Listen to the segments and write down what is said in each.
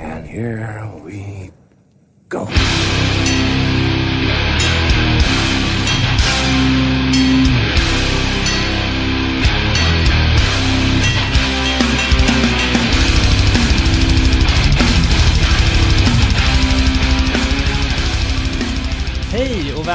And here we go.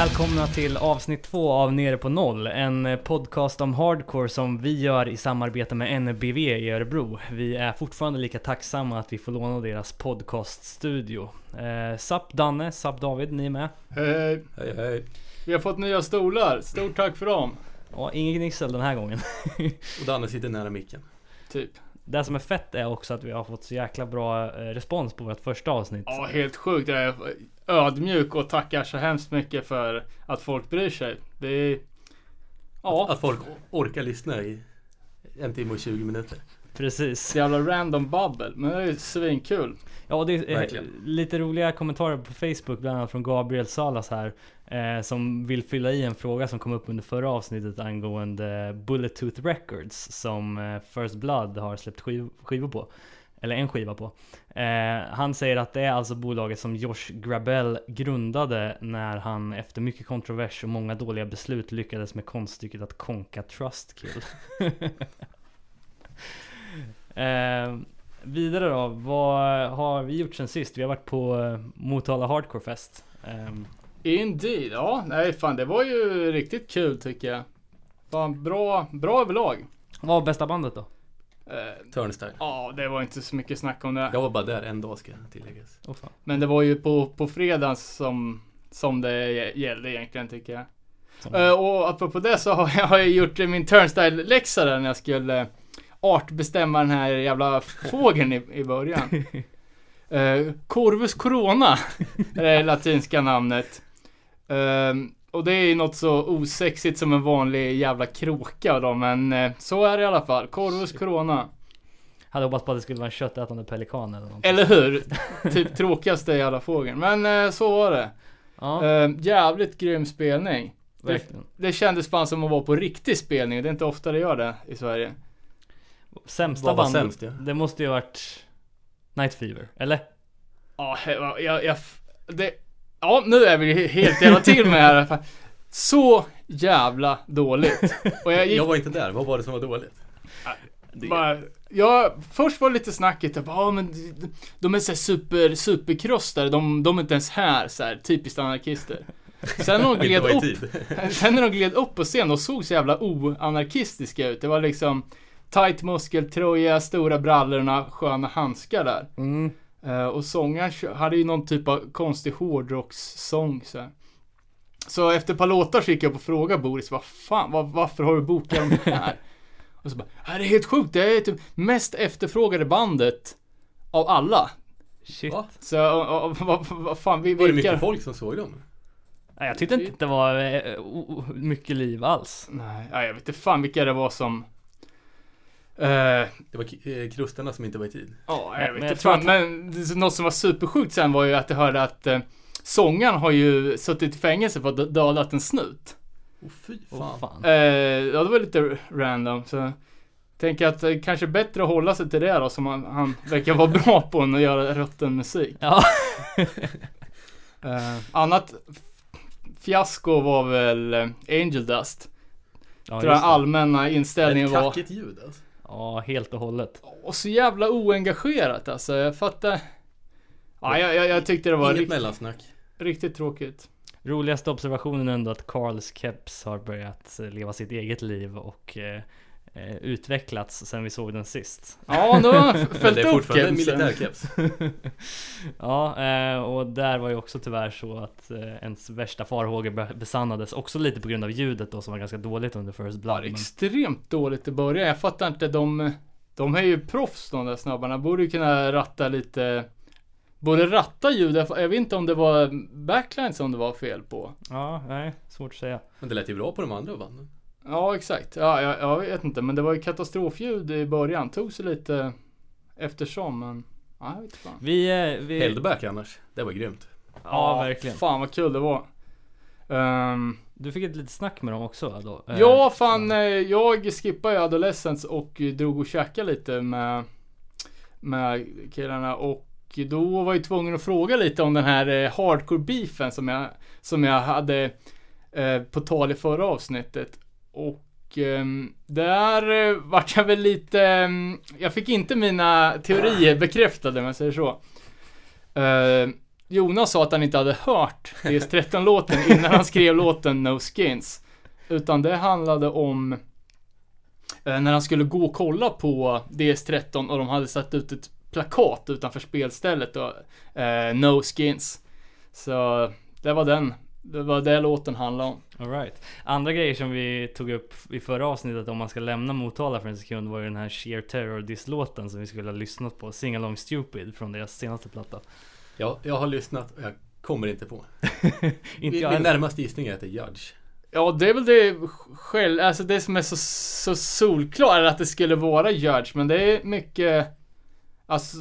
Välkomna till avsnitt två av Nere på Noll, en podcast om hardcore som vi gör i samarbete med NBV i Örebro. Vi är fortfarande lika tacksamma att vi får låna deras podcaststudio. Eh, Sapp Danne, Sapp David, ni är med? Hej. Hej hej. Vi har fått nya stolar. Stort tack för dem. Ja, ingen gnissel den här gången. Och Danne sitter nära micken. Typ. Det som är fett är också att vi har fått så jäkla bra eh, respons på vårt första avsnitt. Ja, helt sjukt. Ödmjuk och tackar så hemskt mycket för att folk bryr sig. Det är... Ja, Att folk orkar lyssna i en timme och 20 minuter. Precis. så jävla random bubble. Men det är svinkul. Ja, och det är eh, Verkligen. lite roliga kommentarer på Facebook, bland annat från Gabriel Salas här. Eh, som vill fylla i en fråga som kom upp under förra avsnittet angående Bullet Tooth Records som eh, First Blood har släppt skiv skivor på. Eller en skiva på. Eh, han säger att det är alltså bolaget som Josh Grabell grundade när han efter mycket kontrovers och många dåliga beslut lyckades med konststycket att konka Trustkill. eh, vidare då, vad har vi gjort sen sist? Vi har varit på eh, Motala Hardcore Fest. Ehm, Indeed. Ja, nej fan det var ju riktigt kul tycker jag. Fan bra, bra överlag. vad var bästa bandet då? Eh, Turnstyle. Ja, det var inte så mycket snack om det. Jag var bara där en dag ska tilläggas. Oh, fan. Men det var ju på, på fredagen som, som det gällde egentligen tycker jag. Uh, och apropå det så har jag, har jag gjort min turnstyle-läxa där när jag skulle artbestämma den här jävla fågeln i, i början. Uh, Corvus corona är det latinska namnet. Ehm, och det är ju något så osexigt som en vanlig jävla kråka då, men eh, så är det i alla fall. Corvus corona. Hade hoppats på att det skulle vara en köttätande pelikan eller någonting. Eller hur? typ tråkigaste jävla fågeln. Men eh, så var det. Ja, Ehm, jävligt grym spelning. verkligen. Det kändes fan som att vara på riktig spelning. Det är inte ofta det gör det i Sverige. Sämsta Vad var band, sämst, ja? det måste ju ha varit Night Fever, eller? Ja, jag, jag, jag det, ja nu är vi helt jävla till med här. Så jävla dåligt. Och jag gick Jag var inte där, vad var det som var dåligt? bara, jag, först var det lite snackigt, bara, ja men de- är såhär super, superkrostare, de, de är inte ens här så här, typiskt anarkister. Sen när de gled upp, sen när de gled upp på scen, de såg så jävla oanarkistiska ut. Det var liksom tight muskeltröja, stora brallorna, sköna handskar där. Mm. Eh, och sångaren hade ju någon typ av konstig hårdrockssång så här. Så efter ett par låtar så gick jag upp och frågade Boris, vad fan, vad, varför har du bokat dem här? och så bara, "Ja, det är helt sjukt, det är typ mest efterfrågade bandet av alla. Shit. Va? Så, och, och, vad, vad fan, vi, Var det mycket folk som såg dem? Nej, jag tyckte inte det var eh, mycket liv alls. Nej, ja, jag vet inte fan vilka det var som... Eh, Det var eh, krusterna som inte var i tid. Ja, Men- jag vet inte fan. Men något som var supersjukt sen var ju att jag hörde att eh, sångaren har ju suttit i fängelse för att ha dödat en snut. Åh fy Åh fan. fan. Eh, ja, det var lite random. Så tänker att det kanske är bättre att hålla sig till det då, som han, han verkar vara bra på än att göra rutten musik. Ja. Eh, annat fiasko var väl eh, Angel Dust. Ja, Tror det. allmänna inställningen Ett var. kackigt ljud alltså. Ja, helt och hållet. Och så jävla oengagerat alltså. Jag fattar. Ja, jag, jag, jag tyckte det var Inget rikt, mellansnack. riktigt tråkigt. Roligaste observationen är ändå att Carls keps har börjat eh, leva sitt eget liv och eh, eh, utvecklats sen vi såg den sist. Ja, nu har följt det är upp fortfarande militärkeps. ja, eh, och där var ju också tyvärr så att eh, ens värsta farhågor be- besannades. Också lite på grund av ljudet då som var ganska dåligt under First Ja, Blood. det är Men, extremt dåligt i början. Jag fattar inte, de, de är ju proffs de där snabbarna. Borde ju kunna ratta lite Borde ratta ljud, jag jag vet inte om det var backline som det var fel på. ja, nej, svårt att säga. Men det lät ju bra på de andra banden. Ja, exakt. Ja, jag, jag vet inte, men det var ju katastrofljud i början. Tog sig lite eftersom, men ja, jag vet inte fan. Vi, eh, vi Heldback annars. Det var grymt. Ja, verkligen. Fan vad kul det var. Ehm, Du fick ett litet snack med dem också då? Eh, ja, fan. eh, Jag skippade ju Adolescence och drog och käkade lite med, med killarna och då var jag tvungen att fråga lite om den här eh, hardcore beefen som jag, som jag hade eh, på tal i förra avsnittet. Och ehm, där eh, vart jag väl lite, ehm, jag fick inte mina teorier bekräftade om jag säger så. Eh, Jonas sa att han inte hade hört DS13-låten innan han skrev låten No Skins. Utan det handlade om eh, när han skulle gå och kolla på DS13 och de hade satt ut ett plakat utanför spelstället då, eh, No Skins. Så det var den, det var det låten handlade om. Alright. Andra grejer som vi tog upp i förra avsnittet om man ska lämna Motala för en sekund var ju den här Sheer Terror Diss-låten som vi skulle ha lyssnat på. Sing Along Stupid från deras senaste platta. Ja, jag har lyssnat och jag kommer inte på. Inte Min, närmaste gissning är att det är Judge. Ja, det är väl det själv, alltså det som är så, så solklart att det skulle vara Judge, men det är mycket, alltså,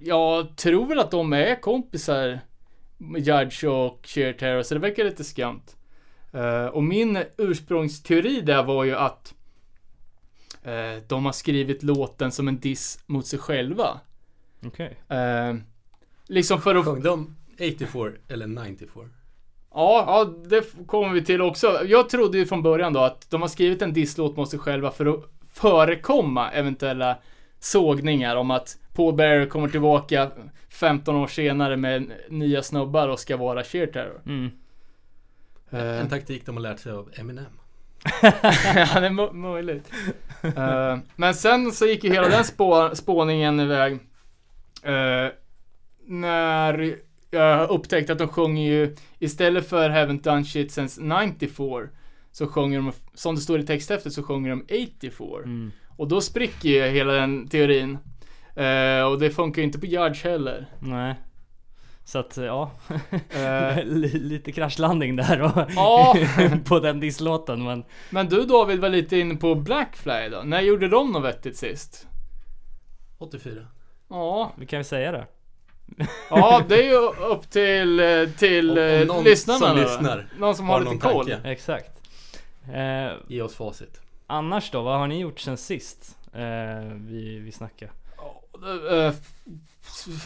jag tror väl att de är kompisar, Judge och Sheer Terror, så det verkar lite skumt. Eh, och min ursprungsteori där var ju att eh, de har skrivit låten som en diss mot sig själva. Okej. Eh, liksom för att Sjöng de 84 eller 94? Ja, ja, det kommer vi till också. Jag trodde ju från början då att de har skrivit en disslåt mot sig själva för att förekomma eventuella sågningar om att Paul Bearer kommer tillbaka 15 år senare med nya snubbar och ska vara sheer terror. Mm. Eh, En taktik de har lärt sig av Eminem. ja, det är möjligt. Eh, men sen så gick ju hela den spå- spåningen iväg. Eh, när jag upptäckte att de sjunger ju, istället för Haven't done shit since 94, så sjunger de, som det står i texthäftet, så sjunger de 84. Mm. Och då spricker ju hela den teorin. Eh, och det funkar ju inte på Judge heller. Nej. Så att ja, Eh, Li- lite kraschlandning där och Ja. på den disslåten men men du David var lite inne på Blackfly då. När gjorde de något vettigt sist? 84. Ja, vi kan ju säga det. Ja, det är ju upp till, eh, till Om- om eh, någon lyssnarna som då. lyssnar Någon som har har, lite koll. tanke. Exakt. Eh, Ge oss facit. annars då, vad har ni gjort sen sist? Eh, vi, vi snackade. Eh,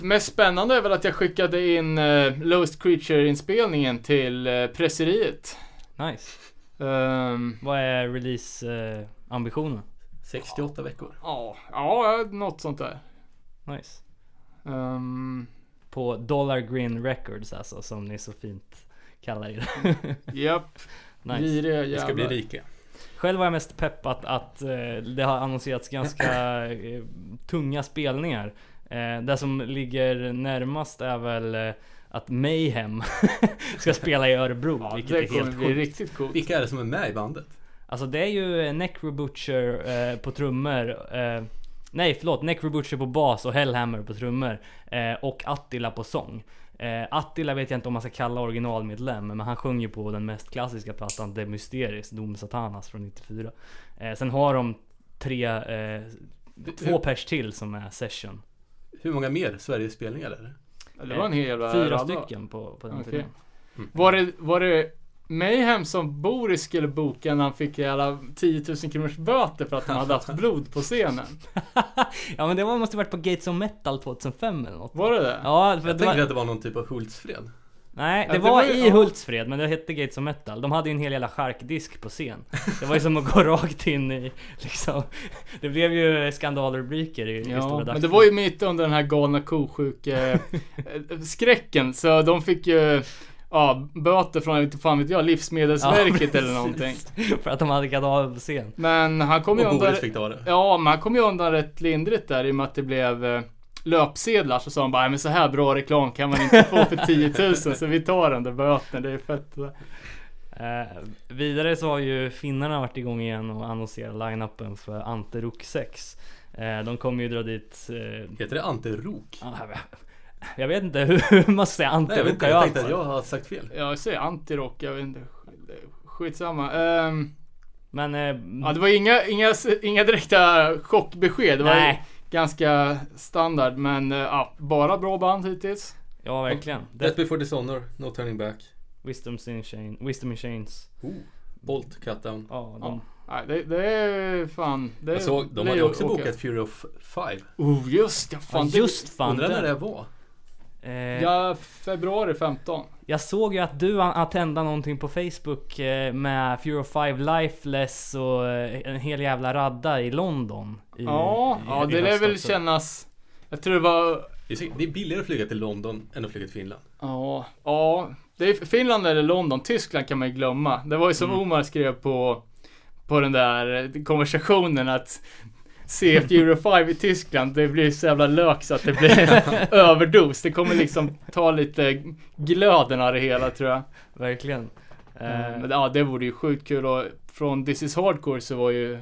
mest spännande är väl att jag skickade in uh, Lowest Creature-inspelningen till uh, presseriet. Nice. Ehm, Vad är release eh, ambitionen? 68 veckor. Ja, ja, något sånt där. Nice. Ehm, På Dollar Grin Records alltså, som ni så fint kallar er. Japp, nice. giriga Vi ska bli jävlar. rika. Själv var jag mest peppat att eh, det har annonserats ganska eh, tunga spelningar. Eh, det som ligger närmast är väl eh, att Mayhem ska spela i Örebro, Ja, vilket det är helt bli riktigt coolt. Vilka är det som är med i bandet? Alltså det är ju Necro Butcher eh, på trummor. Eh, nej förlåt, Necro Butcher på bas och Hellhammer på trummor. Eh, och Attila på sång. Eh, Attila vet jag inte om man ska kalla originalmedlem, men han sjunger på den mest klassiska plattan The Mysteries, Dom Satanas från 94. Eh, sen har de tre, eh, två pers till som är session. Hur många mer Sverigespelningar är det? Det var en hel jävla Fyra radda. stycken på, på den Okej. tiden. Var det, var det Mayhem som Boris skulle boka när han fick jävla 10 000 kronors böter för att de hade haft blod på scenen? Ja men det var, måste varit på Gates of Metal 2005 eller något. Var det det? Ja, för Jag det var, att det var någon typ av Hultsfred. Nej, Ja, det, det var, var ju- i ja. Hultsfred men det hette Gates of Metal. De hade ju en hel jävla charkdisk på scen. Det var ju som att gå rakt in i liksom. Det blev ju skandalrubriker i, i Ja, stora men det var ju mitt under den här galna kosjuke eh, skräcken så de fick ju Ja, böter från, inte fan vet jag, Livsmedelsverket Ja, eller någonting. För att de hade kadaver på scen. Men han kom ju Och undan Boris fick ta det. Ja, men han kom ju undan rätt lindrigt där i och med att det blev eh, löpsedlar så sa han bara, "Nej, men så här bra reklam kan man inte få för 10 000 så vi tar den där böten, det är fett. Eh, vidare så har ju finnarna varit igång igen och annonserat line-upen för Ante Rock 6. Eh, de kommer ju dra dit... Eh, Heter det Ante Rok? ah, jag vet- inte hur man säger Nej, jag, jag tänkte att jag har sagt fel. Jag säger antirock, jag vet inte. Skitsamma. Ehm, Men... Eh, ja, det var inga, inga, inga direkta chockbesked. Det var nej. ganska standard, men eh, ja, bara bra band hittills. Ja verkligen. Death before dishonor, no turning back. Wisdom in, chain, Wisdom in Chains. Oh. Bolt, Cutdown. Ja, de, Ja. Nej, det, det är fan. Det Jag såg, de hade också bokat Fury of Five. Oh, just ja, fan. ja, just fan. Undrar när det var. Eh, Ja, februari 15. Jag såg ju att du attendade någonting på Facebook eh, med Fear of Five Lifeless och eh, en hel jävla radda i London. I, Ja, i- ja i det lär väl kännas... Jag tror det var... Det är, billigare att flyga till London än att flyga till Finland. Ja, ja. Det är Finland eller London. Tyskland kan man ju glömma. Det var ju som Mm. Omar skrev på, på den där konversationen att se Euro 5 i Tyskland, det blir så jävla lök så att det blir överdos. Det kommer liksom ta lite glöden av det hela tror jag. Verkligen. Mm, Eh, Men ja, det vore ju sjukt kul och från This is Hardcore så var ju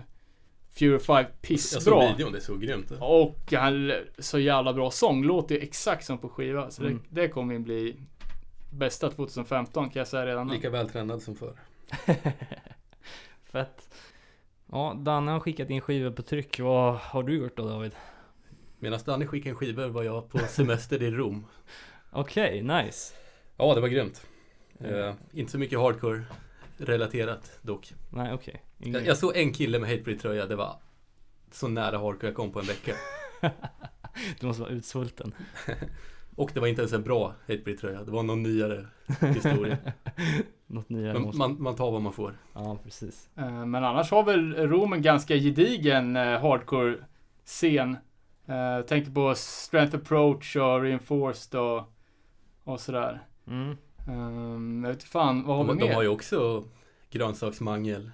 Fury 5 Jag såg pissbra. videon, det såg grymt ut. Och han, så jävla bra sång. Låter ju exakt som på skiva. Så Mm. det, det kommer ju bli bästa 2015 kan jag säga redan nu. Lika vältränad som förr. Fett. Ja, Danne har skickat in skivor på tryck. Vad har du gjort då David? Medan Danny skickade en skiva var jag på semester i Rom. Okej, nice. Ja, det var grymt. Mm. Eh, inte så mycket hardcore relaterat dock. Nej, okej. Jag, Ingen- jag såg en kille med Hatebreed tröja, det var så nära hardcore jag kom på en vecka. Du måste vara utsvulten. Och det var inte ens en bra Hatebreed tröja, det var någon nyare historia. Något nyare måste... man, man tar vad man får. Ja, precis. Eh, Men annars har väl Rom en ganska gedigen eh, hardcore-scen. Uh, tänker på Strength Approach och Reinforced och, och sådär. Mm. Um, jag vet fan, vad har vi De, mer? de har ju också grönsaksmangel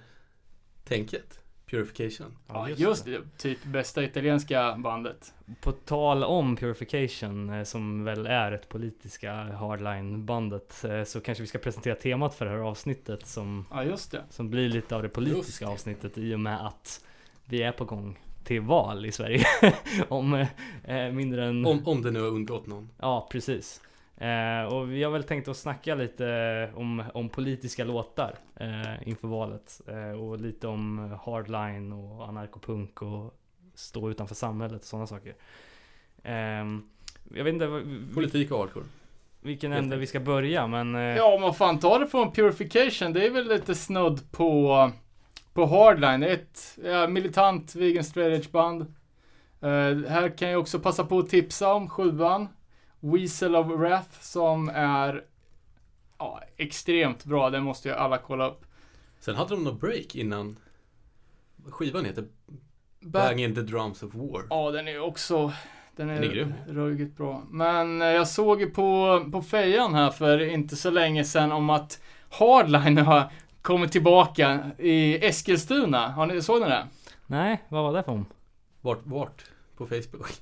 tänket. Purification. Ja, just det. Typ bästa italienska bandet. På tal om Purification, eh, som väl är ett politiska hardline-bandet, eh, så kanske vi ska presentera temat för det här avsnittet som, Ja, just det. som blir lite av det Just politiska det. avsnittet i och med att vi är på gång till val i Sverige om eh, mindre än... Om, om det nu har undgått någon. Ja, precis. Eh, och vi har väl tänkt att snacka lite om, om politiska låtar eh, inför valet. Eh, och lite om hardline och anarkopunk och stå utanför samhället och sådana saker. Ehm, jag vet inte vil- Politik och hardcore. vilken ände vi ska börja men... Eh, Ja, vad fan, ta det från Purification. Det är väl lite snudd på, på Hardline. Ett ja, militant vegan straight edge band. Eh, här kan jag också passa på att tipsa om sjuan. Weasel of Wrath som är ja, extremt bra. Den måste ju alla kolla upp. Sen hade de någon break innan skivan heter Bang in the drums of war. Ja, den är också... Den är, Den är ruggigt bra. Men eh, jag såg ju på, på fejan här för inte så länge sedan om att Hardline har kommit tillbaka i Eskilstuna. Har ni, såg ni det? Nej, vad var det för om? Vart, vart? På Facebook?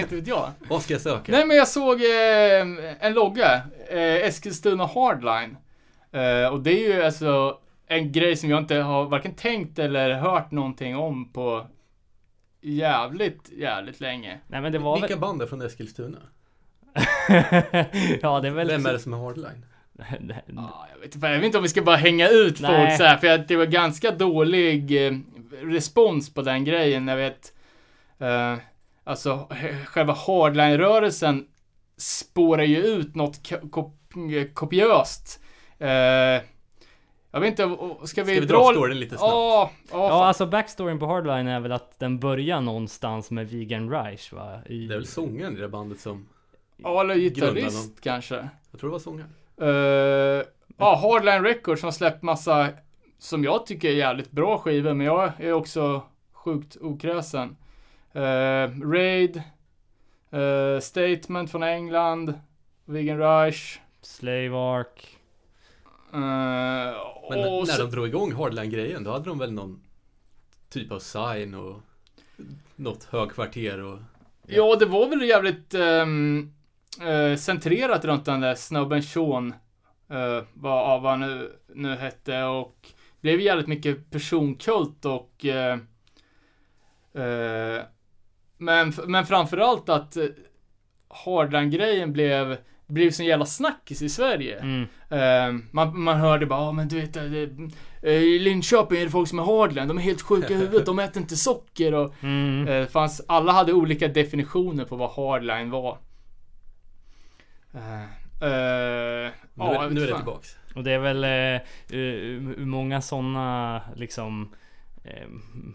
Inte vet jag. Vad ska jag söka? Nej men jag såg eh, en logga. Eh, Eskilstuna Hardline. Eh, och det är ju alltså en grej som jag inte har varken tänkt eller hört någonting om på jävligt, jävligt länge. Nej men det var Vilka väl... band är från Eskilstuna? ja det är väl... Vem är det som är hardline? Ja, jag, vet inte, jag vet inte om vi ska bara hänga ut Nej. folk så här, för att det var ganska dålig eh, respons på den grejen. Jag vet, eh, alltså själva hardline-rörelsen spårar ju ut något ko- kop- kopiöst. Eh, jag vet inte, ska vi, Ska vi dra... dra storyn lite snabbt? Ja, ja, Ja fan. alltså backstoryn på Hardline är väl att den börjar någonstans med Vegan Reich va? I... Det är väl sångaren i det bandet som, ja, eller gitarrist kanske. jag tror det var sångaren. Uh, ja, Hardline Records som har släppt massa, som jag tycker är jävligt bra skivor, men jag är också sjukt okräsen. Uh, Raid, eh, Statement från England, Vegan Rush. Slave Ark. Uh, Men och när så, de drog igång hardline-grejen, då hade de väl någon typ av sign och något högkvarter och ja, det var väl jävligt um, uh, centrerat runt den där snubben Sean. Uh, vad, av vad han nu, nu hette och blev jävligt mycket personkult och eh, eh, men, men framförallt att uh, Hardline-grejen blev blev som jävla snackis i Sverige. Mm. Eh, man, man hörde bara, ah, men du vet, det, eh, i Linköping är det folk som är hardline, de är helt sjuka i huvudet, de äter inte socker och Mm. Eh, fanns, alla hade olika definitioner på vad hardline var. Eh, eh, nu, ja, är, nu är det tillbaks. Och det är väl eh, uh, många sådana liksom eh,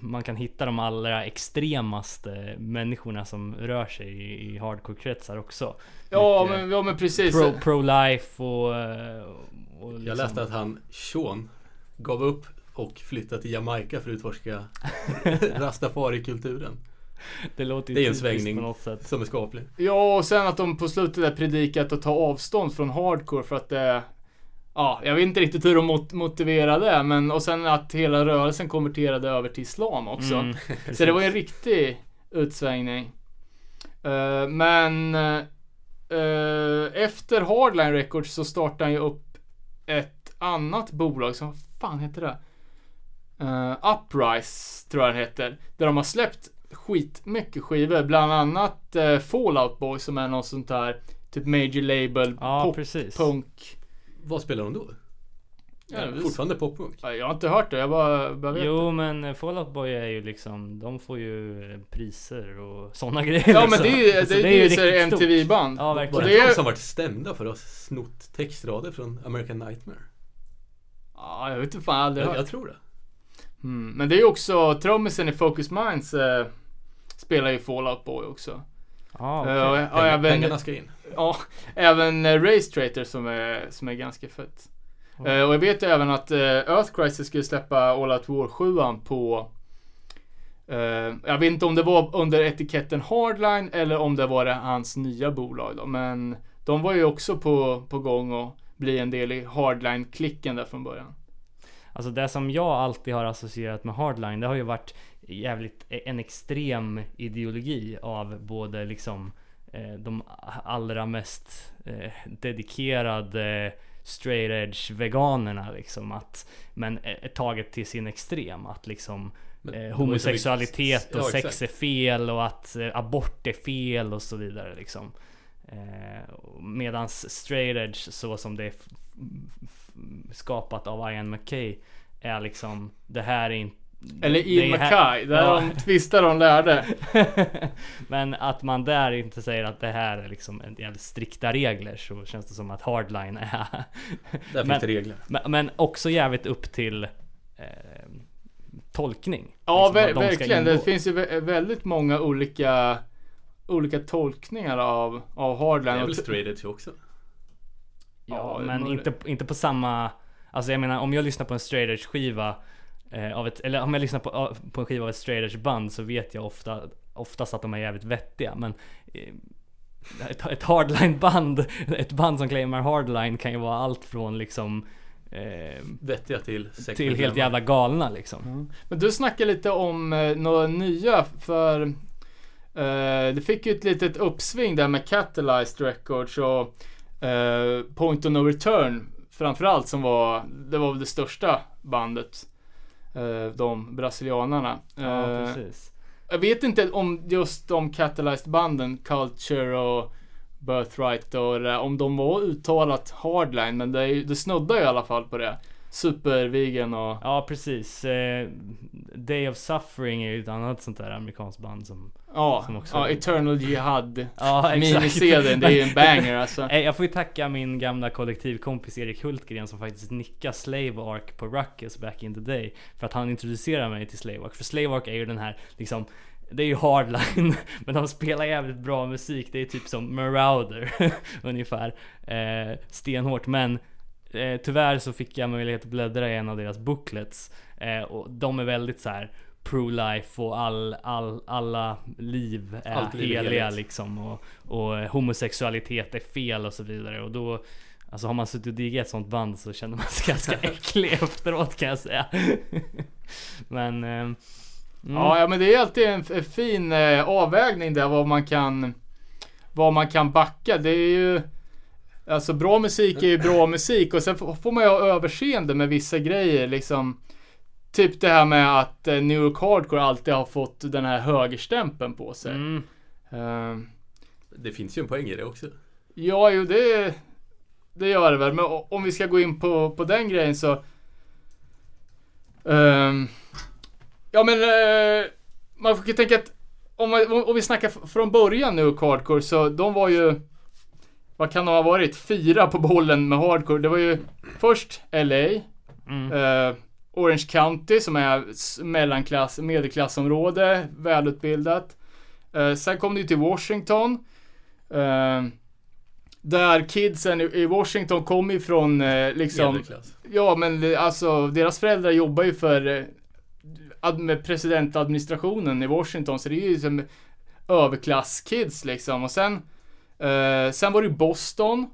man kan hitta de allra extremaste människorna som rör sig i, i hardcore-kretsar också. Ja Mycket men, ja men precis. Pro, pro-life och... eh, och liksom- Jag läste att han, Sean, gav upp och flyttade till Jamaica för att utforska rastafari-kulturen. Det låter ju Det är en svängning. på något sätt. Som är skaplig. Ja, och sen att de på slutet där predikat att ta avstånd från hardcore för att det... Ja, jag vet inte riktigt hur de mot motiverade det, men och sen att hela rörelsen konverterade över till islam också. Mm, Så det var en riktig utsvängning. Eh, men eh, efter Hardline Records så startade han ju upp ett annat bolag som, vad fan heter det? Uh, Uprise tror jag den heter. Där de har släppt skitmycket skivor. Bland annat uh, Fallout Boy som är något sånt här typ major label Ja, pop, precis. punk. Vad spelar de då? Ja, Ja, fortfarande poppunk? Ja, Jag har inte hört det, jag bara, bara vet Jo det. men Fallout Boy är ju liksom, de får ju priser och sådana grejer Ja liksom. men det är ju Så det, det är ju. MTV-band. Ja Var verkligen. det det de som varit stämda för att ha snott textrader från American Nightmare? Ja, jag vet inte fan, jag aldrig Jag, hört. jag tror det. Mm, men det är ju också trummisen i Focus Minds eh, spelar ju Fallout Boy också. Och, och Pengar, även, pengarna ska in. Ja, även eh, Race Traitor som är, som är ganska fett. Eh, och jag vet ju även att eh, Earth Crisis skulle släppa All Out War 7 på jag vet inte om det var under etiketten Hardline eller om det var det hans nya bolag då. Men de var ju också på, på gång att bli en del i Hardline-klicken där från början. Alltså det som jag alltid har associerat med hardline, det har ju varit jävligt en extrem ideologi av både liksom de allra mest eh, dedikerade straight edge veganerna liksom att men eh, taget till sin extrem att liksom Men eh, homosexualitet och sex är fel och att eh, abort är fel och så vidare liksom. Eh, medans straight edge så som det är skapat av Ian McKay är liksom det här är inte Eller det är här- Mackay, där Ja. de tvistar de lärde. Men att man där inte säger att det här är liksom en jävligt strikta regler så känns det som att hardline är Där Men- finns det regler. men, men också jävligt upp till eh, tolkning. Ja, Liksom, ver- verkligen. Det finns ju vä- väldigt många olika olika tolkningar av, av Det Hardline. är Och väl t- straight edge också? Ja, Ja, men det- inte, inte på samma... Alltså jag menar om jag lyssnar på en straight edge skiva av ett, eller om jag lyssnar på, på en skiva av ett straight edge band så vet jag ofta, oftast att de är jävligt vettiga. Men eh, ett, ett hardline band, ett band som claimar hardline kan ju vara allt från liksom eh, Vettiga till till helt jävla galna liksom. Men du snackar lite om eh, några nya för eh, det fick ju ett litet uppsving där med Catalyzed Records och eh, Point of No Return framförallt som var det var väl det största bandet. Eh, de brasilianarna. Ja, Eh, precis. jag vet inte om just de Catalyzed banden, Culture och Birthright och det, om de var uttalat hardline men det, det snuddar ju i alla fall på det. Supervegan och Ja, precis. Eh, Day of Suffering är ju ett annat sånt där amerikanskt band som... Ja, Som också- ja Eternal Jihad. Ja, Mini-CDn, det är ju en banger alltså. Eh, Jag får ju tacka min gamla kollektivkompis Erik Hultgren som faktiskt nickade Slave Ark på Ruckus back in the day. För att han introducerade mig till Slave Ark. För Slave Ark är ju den här liksom det är ju hardline, men de spelar jävligt bra musik. Det är typ som Marauder ungefär. Eh, stenhårt, men eh, tyvärr så fick jag möjlighet att bläddra i en av deras booklets. Eh, och de är väldigt så här pro-life och all, all, alla liv är Allt liv heliga heligt. liksom. Och, och homosexualitet är fel och så vidare. Och då Alltså har man suttit och diggat ett sånt band så känner man sig ganska äcklig efteråt kan jag säga. Men... Eh, mm. Ja, men det är alltid en, en fin eh, avvägning där vad man kan vad man kan backa. Det är ju Alltså bra musik är ju bra musik och sen får får man ju ha överseende med vissa grejer liksom. Typ det här med att eh, New York Hardcore alltid har fått den här högerstämpeln på sig. Mm. Eh, Det finns ju en poäng i det också. Ja, jo det, det gör det väl. Men om vi ska gå in på, på den grejen så. Ehm, ja men eh, man får ju tänka att om, man, om, vi snackar från början nu Hardcore så de var ju vad kan de ha varit? Fyra på bollen med Hardcore. Det var ju först LA. Mm. Orange County som är mellanklass, medelklassområde, välutbildat. Eh, sen kom det till Washington. Eh, där kidsen i, Washington kom ifrån eh, liksom Medelklass. Ja, men alltså deras föräldrar jobbar ju för eh, med presidentadministrationen i Washington, så det är ju som överklasskids liksom. Och sen, eh, sen var det Boston.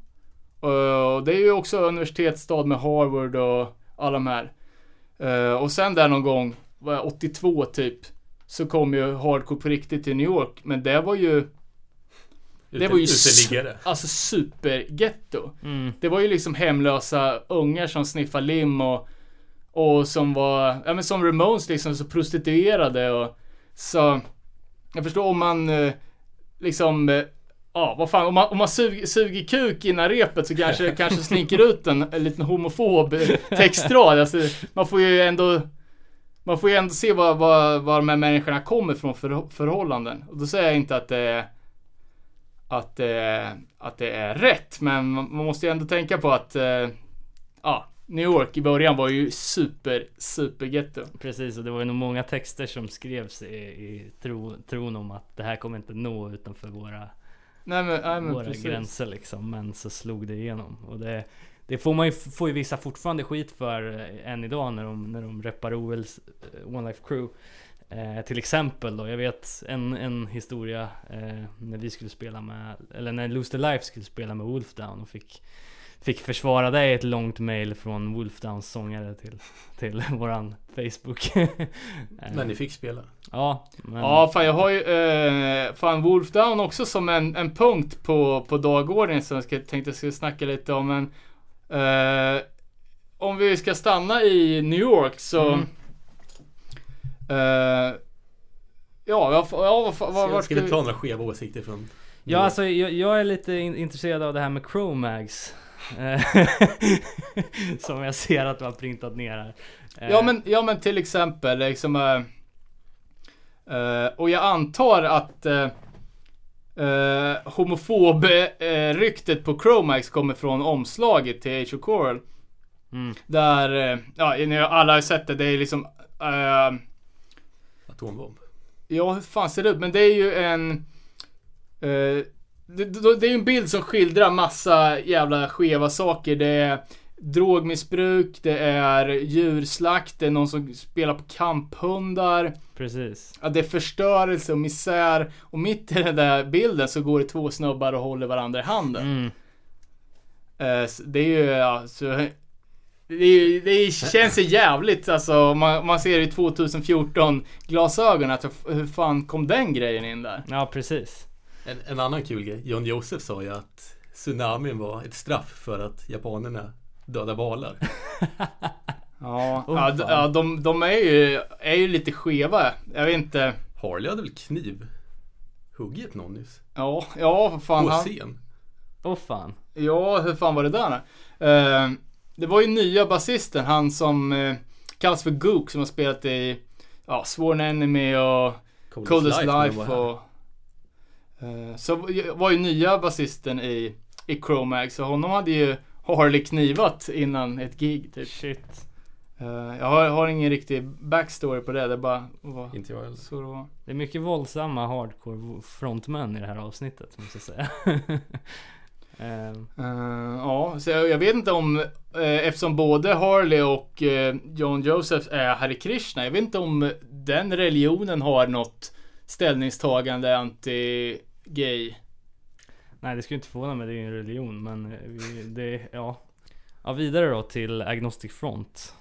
eh, och det är ju också universitetsstad med Harvard och alla de här. Eh, och sen där någon gång, är det, 82 typ, så kom ju hardcore på riktigt till New York. Men det var ju, det var ju s- Uteliggare. alltså supergetto. Mm. Det var ju liksom hemlösa ungar som sniffade lim och, och som var, ja men som Ramones liksom, så prostituerade och så, jag förstår om man eh, liksom, eh, ja vad fan, om man, om man suger, suger kuk innan repet så kanske kanske slinker ut en, en liten homofob textrad. Alltså, man får ju ändå, man får ju ändå se vad, vad, vad de här människorna kommer från för förhållanden. Och då säger jag inte att det är att, eh, att det är rätt. Men man måste ju ändå tänka på att eh, ja, New York i början var ju super, super. Precis, och det var ju nog många texter som skrevs i, i tro, tron om att det här kommer inte nå utanför våra, Nej men, nej, men våra precis. gränser liksom. Men så slog det igenom. Och det, det får man ju, får ju vissa fortfarande skit för eh, än idag när de, när de reppar OLs eh, One Life Crew. Eh, till exempel då, jag vet en, en historia eh, när vi skulle spela med, eller när Lose the Life skulle spela med Wolfdown och fick Fick försvara det i ett långt mail från Wolfdowns sångare till, till våran Facebook. Eh, Men ni fick spela. Ja, men, Ja, fan jag har ju eh, fan Wolfdown också som en, en punkt på, på dagordningen som jag ska, tänkte jag skulle snacka lite om. Men eh, om vi ska stanna i New York så Mm. eh, Ja, ja, vad, vad, Ska, vi- ta några skeva åsikter från... Ja, alltså jag, jag är lite in, intresserad av det här med Chromags. Eh, Som jag ser att du har printat ner här. Eh, Ja men, ja men till exempel liksom eh, eh, Och jag antar att eh, eh, Homofob-ryktet på Chromax kommer från omslaget till Age of Coral Mm, Där, ja ni alla har sett det, det är liksom eh, Atombomb. Ja hur fan ser det ut? Men det är ju en eh, det, det är ju en bild som skildrar massa jävla skeva saker. Det är drogmissbruk, det är djurslakt, det är någon som spelar på kamphundar. precis. Ja, det är förstörelse och misär. Och mitt i den där bilden så går det två snubbar och håller varandra i handen. Mm, Eh, det är ju, ja, så, det, är, det känns ju jävligt alltså, man, man ser i 2014 glasögon att hur fan kom den grejen in där? ja precis. En, en annan kul grej. John Josef sa ju att tsunamin var ett straff för att japanerna dödar valar. Ja, Oh, ja, de, de är, ju, är ju lite skeva. Jag vet inte. Harley hade väl kniv huggit någon nyss? Ja, ja, vad fan. På Han, scen. Åh fan. ja, hur fan var det där? Uh, det var ju nya basisten, han som uh, kallas för Gook, som har spelat i ja, Sworn Enemy och Coldest de Life här. och... eh, så var ju nya basisten i, i Chromag, så honom hade ju Harley knivat innan ett gig typ. Shit. Eh, jag har, har ingen riktig backstory på det, det är bara Inte jag heller. så det var. Det är mycket våldsamma hardcore frontmän i det här avsnittet måste jag säga. Ehm, Eh, ja, så jag, jag vet inte om, eh, eftersom både Harley och eh, John Joseph är Hare Krishna, jag vet inte om den religionen har något ställningstagande anti-gay. nej det skulle inte förvåna mig, det är ju en religion men eh, vi, det, ja. Ja vidare då till Agnostic Front.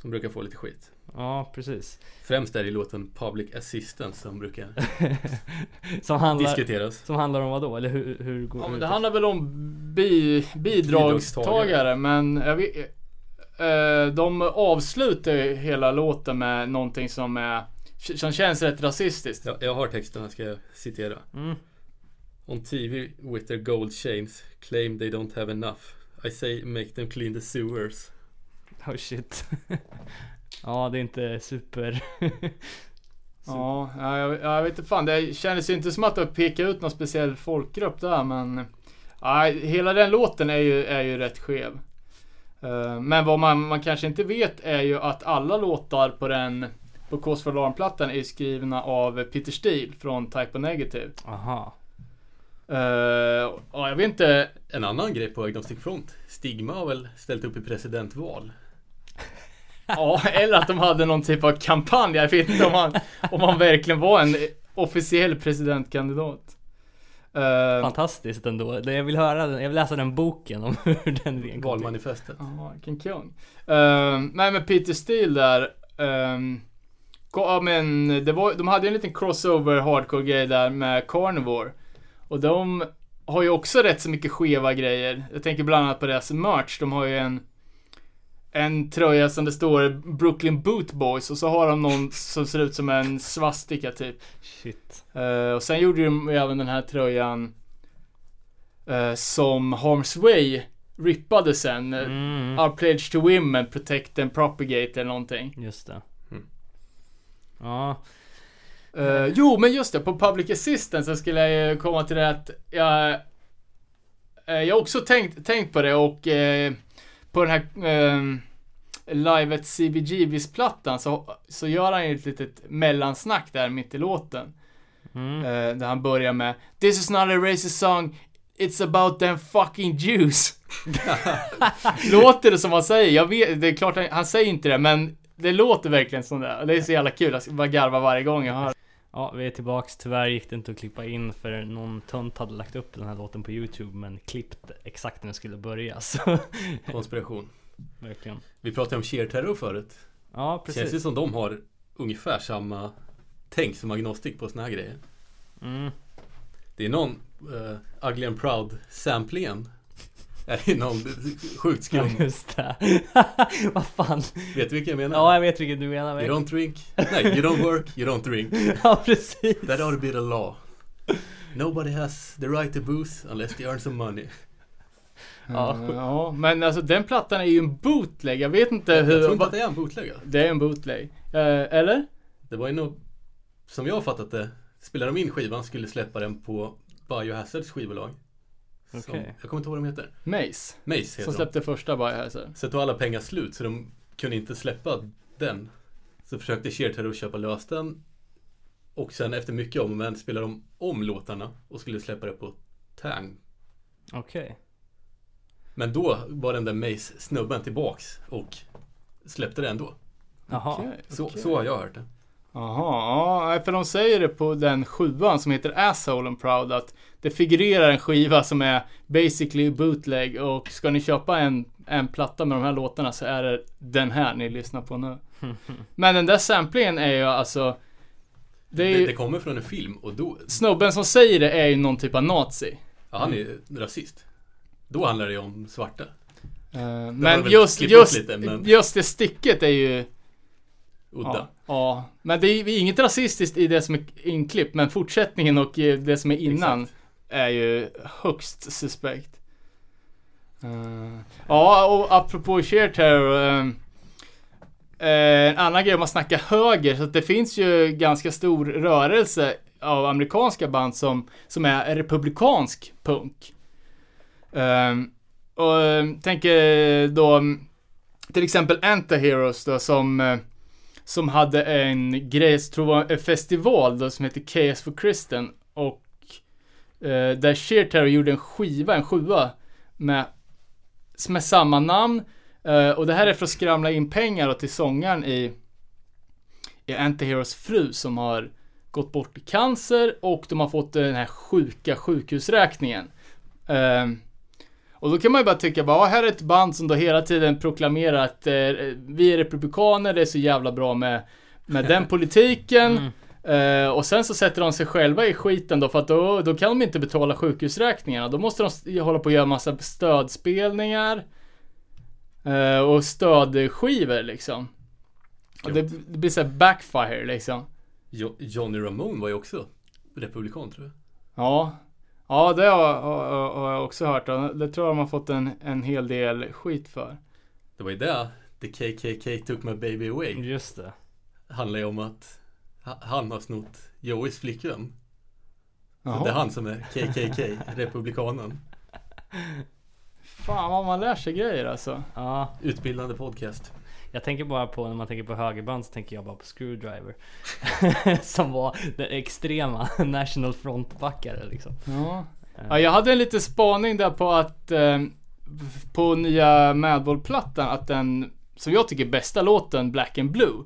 Som brukar få lite skit. Ja precis. Främst är det låten Public Assistance som brukar som, handlar, diskuteras. som handlar om vad då? Eller hur, hur går Ja, men hur- det handlar väl om bi, bidragstagare, men jag vet, eh, de avslutar hela låten med någonting som är som känns rätt rasistiskt. Jag, jag har texten, här ska jag citera. Mm. On TV with their gold chains claim they don't have enough. I say make them clean the sewers. Oh shit. ja det är inte super. Ja, ja, jag, jag vet inte fan. Det kändes ju inte som att det pekade ut någon speciell folkgrupp där, men... Ja, hela den låten är ju, är ju rätt skev. Eh, men vad man, man kanske inte vet är ju att alla låtar på den på Cause for Alarm-plattan är skrivna av Peter Steele från Type O Negative. Aha. Uh, ja, jag vet inte. En annan grej på Agnostic Front. Stigma har väl ställt upp i presidentval. Ja, eller att de hade någon typ av kampanj. Jag vet inte om han, om han verkligen var en officiell presidentkandidat. Uh, Fantastiskt ändå. Jag vill höra den, jag vill läsa den boken om hur den idén kom. Valmanifestet. Ja, vilken kung. Uh, nej men Peter Steele där. Um, ja men det var, de hade ju en liten crossover hardcore grej där med Carnivore. Och de har ju också rätt så mycket skeva grejer. Jag tänker bland annat på deras merch. De har ju en en tröja som det står Brooklyn Boot Boys och så har de någon som ser ut som en svastika typ. Shit. Eh, och sen gjorde de ju även den här tröjan eh, som Harm's Way rippade sen. Eh, Mm. Our pledge to women, protect and propagate eller någonting. Just det. Mm. Ja. Eh, jo, men just det, på Public Assistance så skulle jag ju komma till det att jag... eh, jag har också tänkt, tänkt på det och eh, på den här eh, Live at CBGBs-plattan så, så gör han ju ett litet mellansnack där mitt i låten. Mm. Eh, där han börjar med This is not a racist song It's about them fucking Jews. låter det som han säger? Jag vet, det är klart han, han säger inte det men det låter verkligen som det. Det är så jävla kul. Jag bara garva varje gång jag hör Ja, vi är tillbaks. Tyvärr gick det inte att klippa in för någon tönt hade lagt upp den här låten på Youtube men klippt exakt när den skulle börja. Så Konspiration. verkligen. Vi pratade om sheer terror förut. Ja, Känns det precis. som de har ungefär samma tänk som Agnostic på såna här grejer. Mm. Det är någon uh, Ugly and Proud samplingen. Är det någon sjukt Ja, skum? just det. Vad fan. Vet du vilken jag menar? Ja, jag vet vilken du menar. You don't drink, nej, you don't work, you don't drink. Ja, precis. That ought to be the law. Nobody has the right to booth unless they earn some money. Ja. Eh, ja, men alltså den plattan är ju en bootleg. Jag vet inte hur... Jag tror inte att det är en bootleg. Det är en bootleg. Eh, eller? Det var ju nog, som jag har fattat det, spelade de in skivan skulle släppa den på Biohazards skivbolag. Som, Okej. Jag kommer inte ihåg vad de heter. Mace. Mace heter Som de. släppte första Biohazard. Så då alla pengar slut så de kunde inte släppa den. Så försökte Sheer köpa lös den. Och sen efter mycket om och men spelade de om låtarna och skulle släppa det på Tang. Okej. Men då var den där Mace-snubben tillbaks och släppte det ändå. Jaha. Okej, Så, så har jag hört det. Jaha, ja, för de säger det på den sjuan som heter Asshole and Proud att det figurerar en skiva som är basically bootleg och ska ni köpa en, en platta med de här låtarna så är det den här ni lyssnar på nu. Men den där samplingen är ju alltså det är ju, det kommer från en film och då, snubben som säger det är ju någon typ av nazi. ja, han är rasist. Då handlar det ju om svarta. Har men just, just, lite, men- just det stycket är ju Udda. Ja, ja, men det är inget rasistiskt i det som är inklippt, men fortsättningen och eh, det som är innan Exakt. är ju högst suspekt. Eh, ja, och apropå sheer terror. eh, eh, en annan grej om man snackar höger, så det finns ju ganska stor rörelse av amerikanska band som, som är republikansk punk. Eh, och tänker då till exempel Antiheroes då som som hade en grej, jag tror jag, var en festival då som heter KS for Kristen och eh, där Sheer Terror gjorde en skiva, en sjua med, med samma namn eh, och det här är för att skramla in pengar då till sångaren i, i Antiheroes fru som har gått bort i cancer och de har fått den här sjuka sjukhusräkningen. Eh, och då kan man ju bara tycka, bara, ja, här är ett band som då hela tiden proklamerar att eh, vi är republikaner, det är så jävla bra med, med den politiken. Mm. Eh, och sen så sätter de sig själva i skiten då, för att då, då kan de inte betala sjukhusräkningarna. Då måste de hålla på och göra massa stödspelningar. Eh, och stödskivor liksom. Och det, det blir så här backfire liksom. Jo, Johnny Ramone var ju också republikan tror jag. Ja. Ja, det har, har, har jag också hört. Det tror jag de har fått en, en hel del skit för. Det var ju det The KKK took my baby away. Just det. Handlar ju om att ha- han har snott Joeys flickvän. Så det är han som är KKK, republikanen. Fan vad man lär sig grejer alltså. Ja, Utbildande podcast. Jag tänker bara på när man tänker på högerband så tänker jag bara på Screwdriver. som var den extrema National Front-backare liksom. Ja. ja, jag hade en liten spaning där på att eh, på nya Madball-plattan att den, som jag tycker bästa låten, Black and Blue.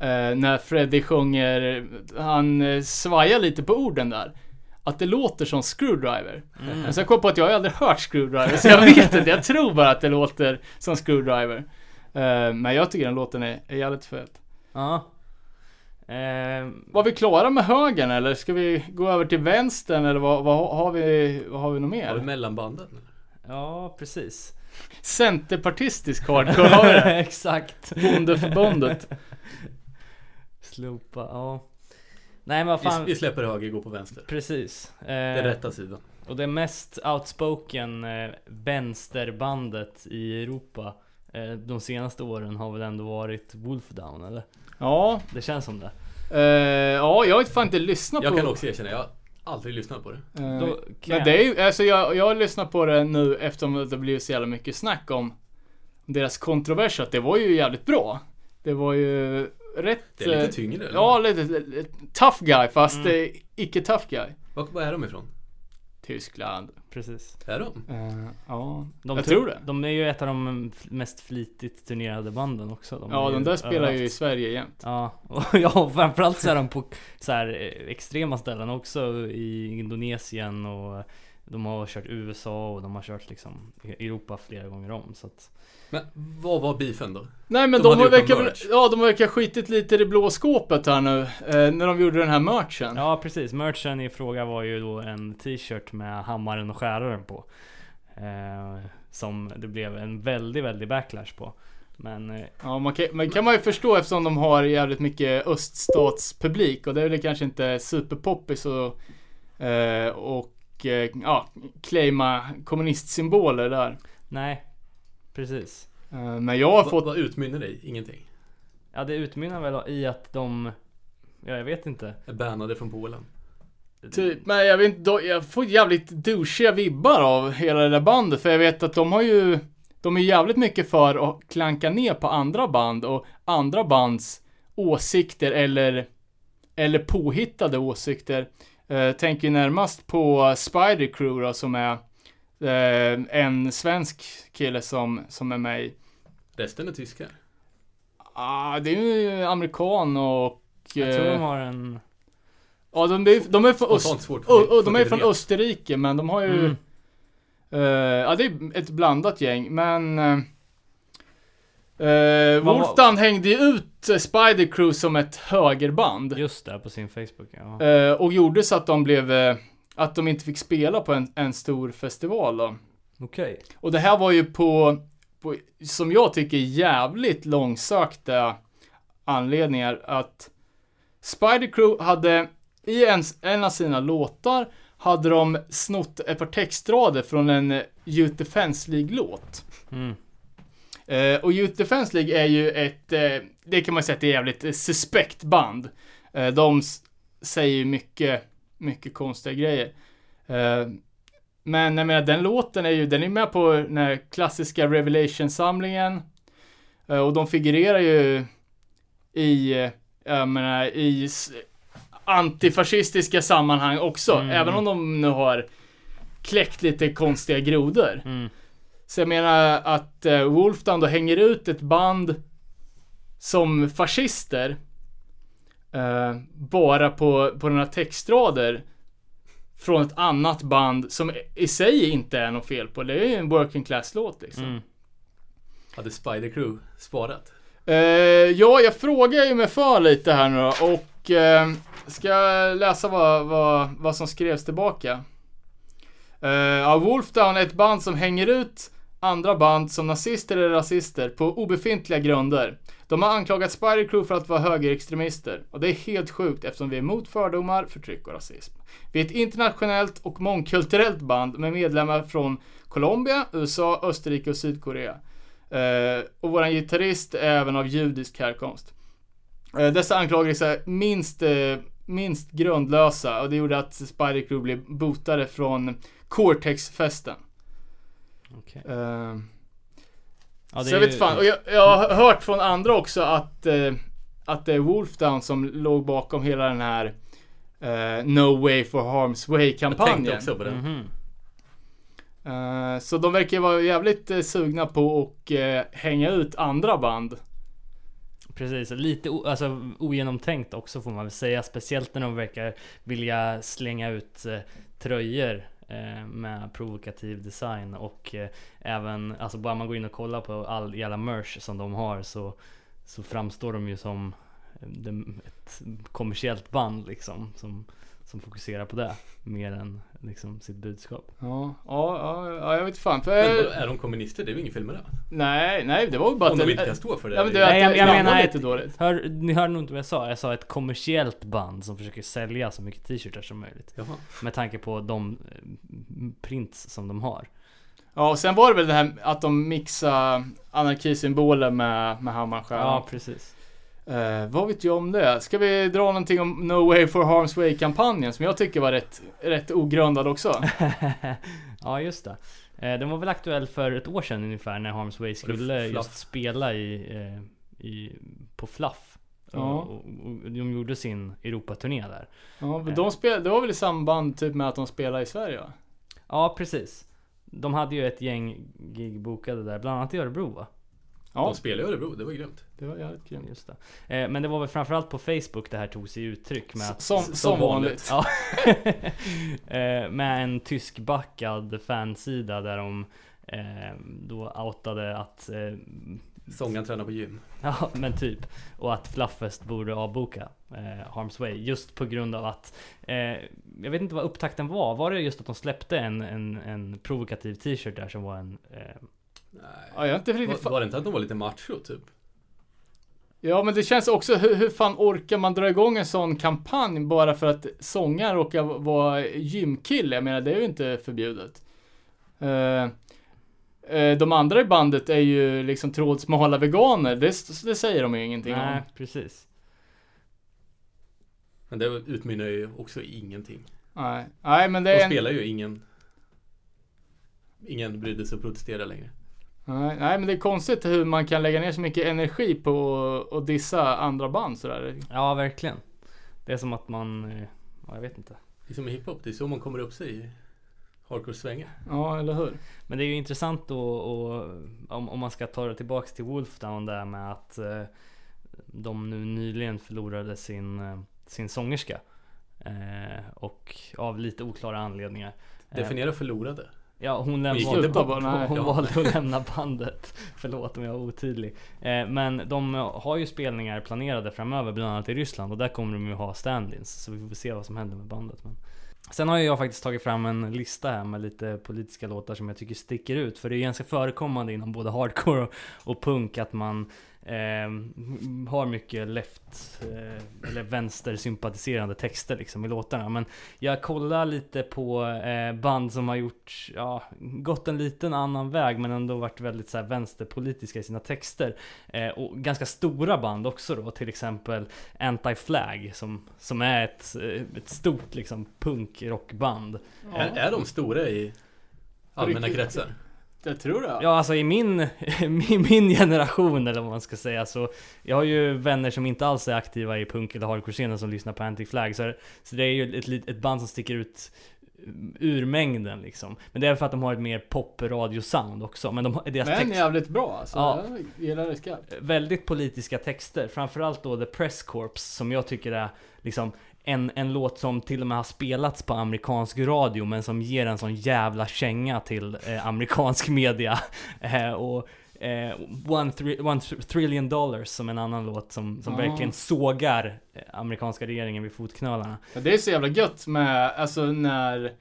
Eh, när Freddie sjunger, han eh, svajar lite på orden där. Att det låter som Screwdriver. Men sen kom jag på att jag har aldrig hört Screwdriver, så jag vet inte. Jag tror bara att det låter som Screwdriver. Eh, men jag tycker den låten är, är jävligt fet. Ja. Ehm, Var vi klara med högern eller ska vi gå över till vänstern eller vad, vad har vi, vad har vi något mer? Har vi mellanbanden? ja, precis. Centerpartistisk hardcore har vi det. Exakt. Bondeförbundet. Slopa, ja. Nej men vad Vi, fan. vi släpper höger, går på vänster. Precis. Den Eh, rätta sidan. och det mest outspoken eh, vänsterbandet i Europa eh, de senaste åren har väl ändå varit Wolfdown eller? Ja, Det känns som det. eh, ja, jag har fan inte lyssnat Jag på... kan också erkänna, jag har aldrig lyssnat på det. Eh, Då men jag- det är ju, alltså jag, jag har lyssnat på det nu eftersom det blivit så jävla mycket snack om deras kontroverser, att det var ju jävligt bra. Det var ju rätt... Det är lite eh, tyngre eller? Ja, lite, lite tough guy fast Mm. eh, icke tough guy. Var, var är de ifrån? Tyskland. Precis. Är de? Eh, ja, De jag tror det. De är ju ett av de mest flitigt turnerade banden också. De ja, de där spelar ju i. Sverige jämt. Ja, och ja, framförallt så är de på så här eh, extrema ställen också i Indonesien och de har kört USA och de har kört liksom Europa flera gånger om så att Men vad var beefen då? Nej men De de, verkar, ja, de verkar skitit lite i det blå skåpet här nu. Eh, när de gjorde den här merchen. Ja precis, merchen i fråga var ju då en t-shirt med hammaren och skäraren på eh, Som det blev en väldigt, väldigt backlash på Men eh, Ja, man kan, men kan man ju förstå eftersom de har jävligt mycket öststatspublik och det är väl kanske inte superpoppis och, eh, och eh, ja, claima kommunistsymboler där. nej Precis Eh, men jag har fått, vad utmynnar det i? Ingenting? Ja det utmynnar väl i att de Ja jag vet inte Är bannade från Polen? typ, men jag vet inte, jag får jävligt douchiga vibbar av hela det där bandet för jag vet att de har ju, de är jävligt mycket för att klanka ner på andra band och andra bands åsikter eller, eller påhittade åsikter. Eh, tänker närmast på Spider Crew då, som är eh, en svensk kille som, som är med i. Resten är tyskar. Ah, det är ju amerikan och... Jag tror eh, de har en Ja, de, är- de är från, Öst, och, och, de är från. Österrike, men de har ju... mm, eh, ja, det är ett blandat gäng, men... Uh, uh, Vad- Wolfdown hängde ju ut eh, Spider Crew som ett högerband. Just det, på sin Facebook ja. Eh, och gjorde så att de blev... eh, att de inte fick spela på en, en stor festival då. Okej Och det här var ju på, på, som jag tycker, jävligt långsökta anledningar att Spider Crew hade, i en, en av sina låtar, hade de snott ett par textrader från en eh, Youth Defense League-låt. mm. Eh, och Youth Defense League är ju ett, eh, det kan man säga att det är jävligt suspekt band. Eh, de säger ju mycket, mycket konstiga grejer. Men jag menar, den låten är ju, den är med på den här klassiska Revelation-samlingen. Och de figurerar ju i, jag menar, i antifascistiska sammanhang också. Mm. Även om de nu har kläckt lite konstiga grodor. Mm. Så jag menar att eh, Wolfdown då hänger ut ett band som fascister eh, bara på, på några textrader från ett annat band som i sig inte är något fel på. Det är ju en working class-låt liksom. Mm. Hade Spider Crew sparat? Eh, ja, jag frågar ju mig för lite här nu då och eh, ska läsa vad, vad, vad som skrevs tillbaka. Uh, ja, Wolfdown är ett band som hänger ut andra band som nazister eller rasister på obefintliga grunder. De har anklagat Spider Crew för att vara högerextremister och det är helt sjukt eftersom vi är emot fördomar, förtryck och rasism. Vi är ett internationellt och mångkulturellt band med medlemmar från Colombia, USA, Österrike och Sydkorea. Eh, och våran gitarrist är även av judisk härkomst. Eh, dessa anklagelser är minst, eh, minst grundlösa och det gjorde att Spider Crew blev botade från Cortex-festen. Okej. Eh, Ja, så jag vet fan, och jag, jag har hört från andra också att, eh, att det är Wolfdown som låg bakom hela den här eh, No Way for Harm's Way Jag tänkte också på det. Mhm. Eh, så de verkar vara jävligt eh, sugna på att eh, hänga ut andra band. Precis, lite alltså, ogenomtänkt också får man väl säga. Speciellt när de verkar vilja slänga ut eh, tröjor Eh, med provokativ design och eh, även, alltså bara man går in och kollar på all jävla merch som de har så, så framstår de ju som eh, ett kommersiellt band liksom. Som, som fokuserar på det mer än liksom sitt budskap. Ja, ja, ja, ja jag vet fan. För, Men är de kommunister? Det är väl inget fel med det? nej, nej, det var ju bara Om de att inte det, kan stå för det. ja, men det, att Nej, jag- jag menar lite ett- dåligt. Hör, ni hörde nog inte vad jag sa. Jag sa ett kommersiellt band som försöker sälja så mycket t-shirtar som möjligt. Jaha. Med tanke på de eh, prints som de har. Ja, och sen var det väl det här att de mixade anarkisymboler med, med hammaren Ja, precis. Eh, vad vet jag om det? Ska vi dra någonting om No Way for Harm's Way-kampanjen som jag tycker var rätt, rätt ogrundad också? ja, just det. Eh, Den var väl aktuell för ett år sedan ungefär när Harms Way skulle just spela i, eh, i, på Fluff. Ja. Och, och, och de gjorde sin Europaturné där. Ja, men de spel, det var väl i samband typ med att de spelade i Sverige va? Ja, precis. De hade ju ett gäng gig bokade där, bland annat i Örebro va? Ja, De spelar i Örebro, det var grymt. det var jävligt grymt. Just det. Eh, Men det var väl framförallt på Facebook det här tog sig uttryck med att Som, som vanligt. Ja. Eh, med en tyskbackad fansida där de eh, då outade att Sångaren tränar på gym. Ja men typ. Och att Fluffest borde avboka eh, Harms Way. Just på grund av att eh, Jag vet inte vad upptakten var. Var det just att de släppte en, en, en provokativ t-shirt där som var en eh, Nej. Ja, jag har inte riktigt Var, var det inte att de var lite macho typ? Ja, men det känns också, hur, hur fan orkar man dra igång en sån kampanj bara för att sångaren råkar vara gymkille? Jag menar, det är ju inte förbjudet. Eh, eh, de andra i bandet är ju liksom trådsmala veganer. Det, det säger de ju ingenting Nej om. precis. Men det utmynnar ju också i ingenting. Nej, nej men det De är en... spelar ju ingen Ingen brydde sig och protesterade längre. Nej, nej, men det är konstigt hur man kan lägga ner så mycket energi på att dissa andra band sådär. Ja verkligen. Det är som att man, eh, ja, jag vet inte. Det är som i hiphop, det är så man kommer upp sig i hardcore-svängen. Ja, eller hur? Men det är ju intressant då och, om, om man ska ta det tillbaks till Wolfdown där med att eh, de nu nyligen förlorade sin, eh, sin sångerska. Eh, och av lite oklara anledningar. Definiera förlorade. Ja hon, läm- Hon hon valde att lämna bandet. Förlåt om jag var otydlig. Eh, men de har ju spelningar planerade framöver, bland annat i Ryssland. Och där kommer de ju ha stand-ins. Så vi får se vad som händer med bandet. Men... Sen har ju jag faktiskt tagit fram en lista här med lite politiska låtar som jag tycker sticker ut. För det är ganska förekommande inom både hardcore och, och punk att man eh, har mycket left eh, eller vänstersympatiserande texter liksom i låtarna. Men jag kollar lite på eh, band som har gjort, ja, gått en liten annan väg men ändå varit väldigt så här, vänsterpolitiska i sina texter. Eh, och ganska stora band också då, till exempel Anti-Flag som, som är ett, eh, ett stort liksom punk-rockband. Är, är de stora i allmänna kretsar? Jag tror det. Ja, alltså i min, min, generation eller vad man ska säga så Jag har ju vänner som inte alls är aktiva i punk eller hardcore-scenen som lyssnar på Anti-Flag så, så det är ju ett, ett band som sticker ut ur mängden liksom. Men det är för att de har ett mer pop-radio-sound också. Men de, har- deras Men text, jävligt bra alltså. Ja. Jag gillar det skarpt. väldigt politiska texter. Framförallt då The Press Corps som jag tycker är liksom en, en låt som till och med har spelats på amerikansk radio men som ger en sån jävla känga till eh, amerikansk media. Eh, och eh, one, thri- one tr- trillion dollars som en annan låt som, som Ja. verkligen sågar eh, amerikanska regeringen vid fotknölarna. Ja, det är så jävla gött med, alltså när,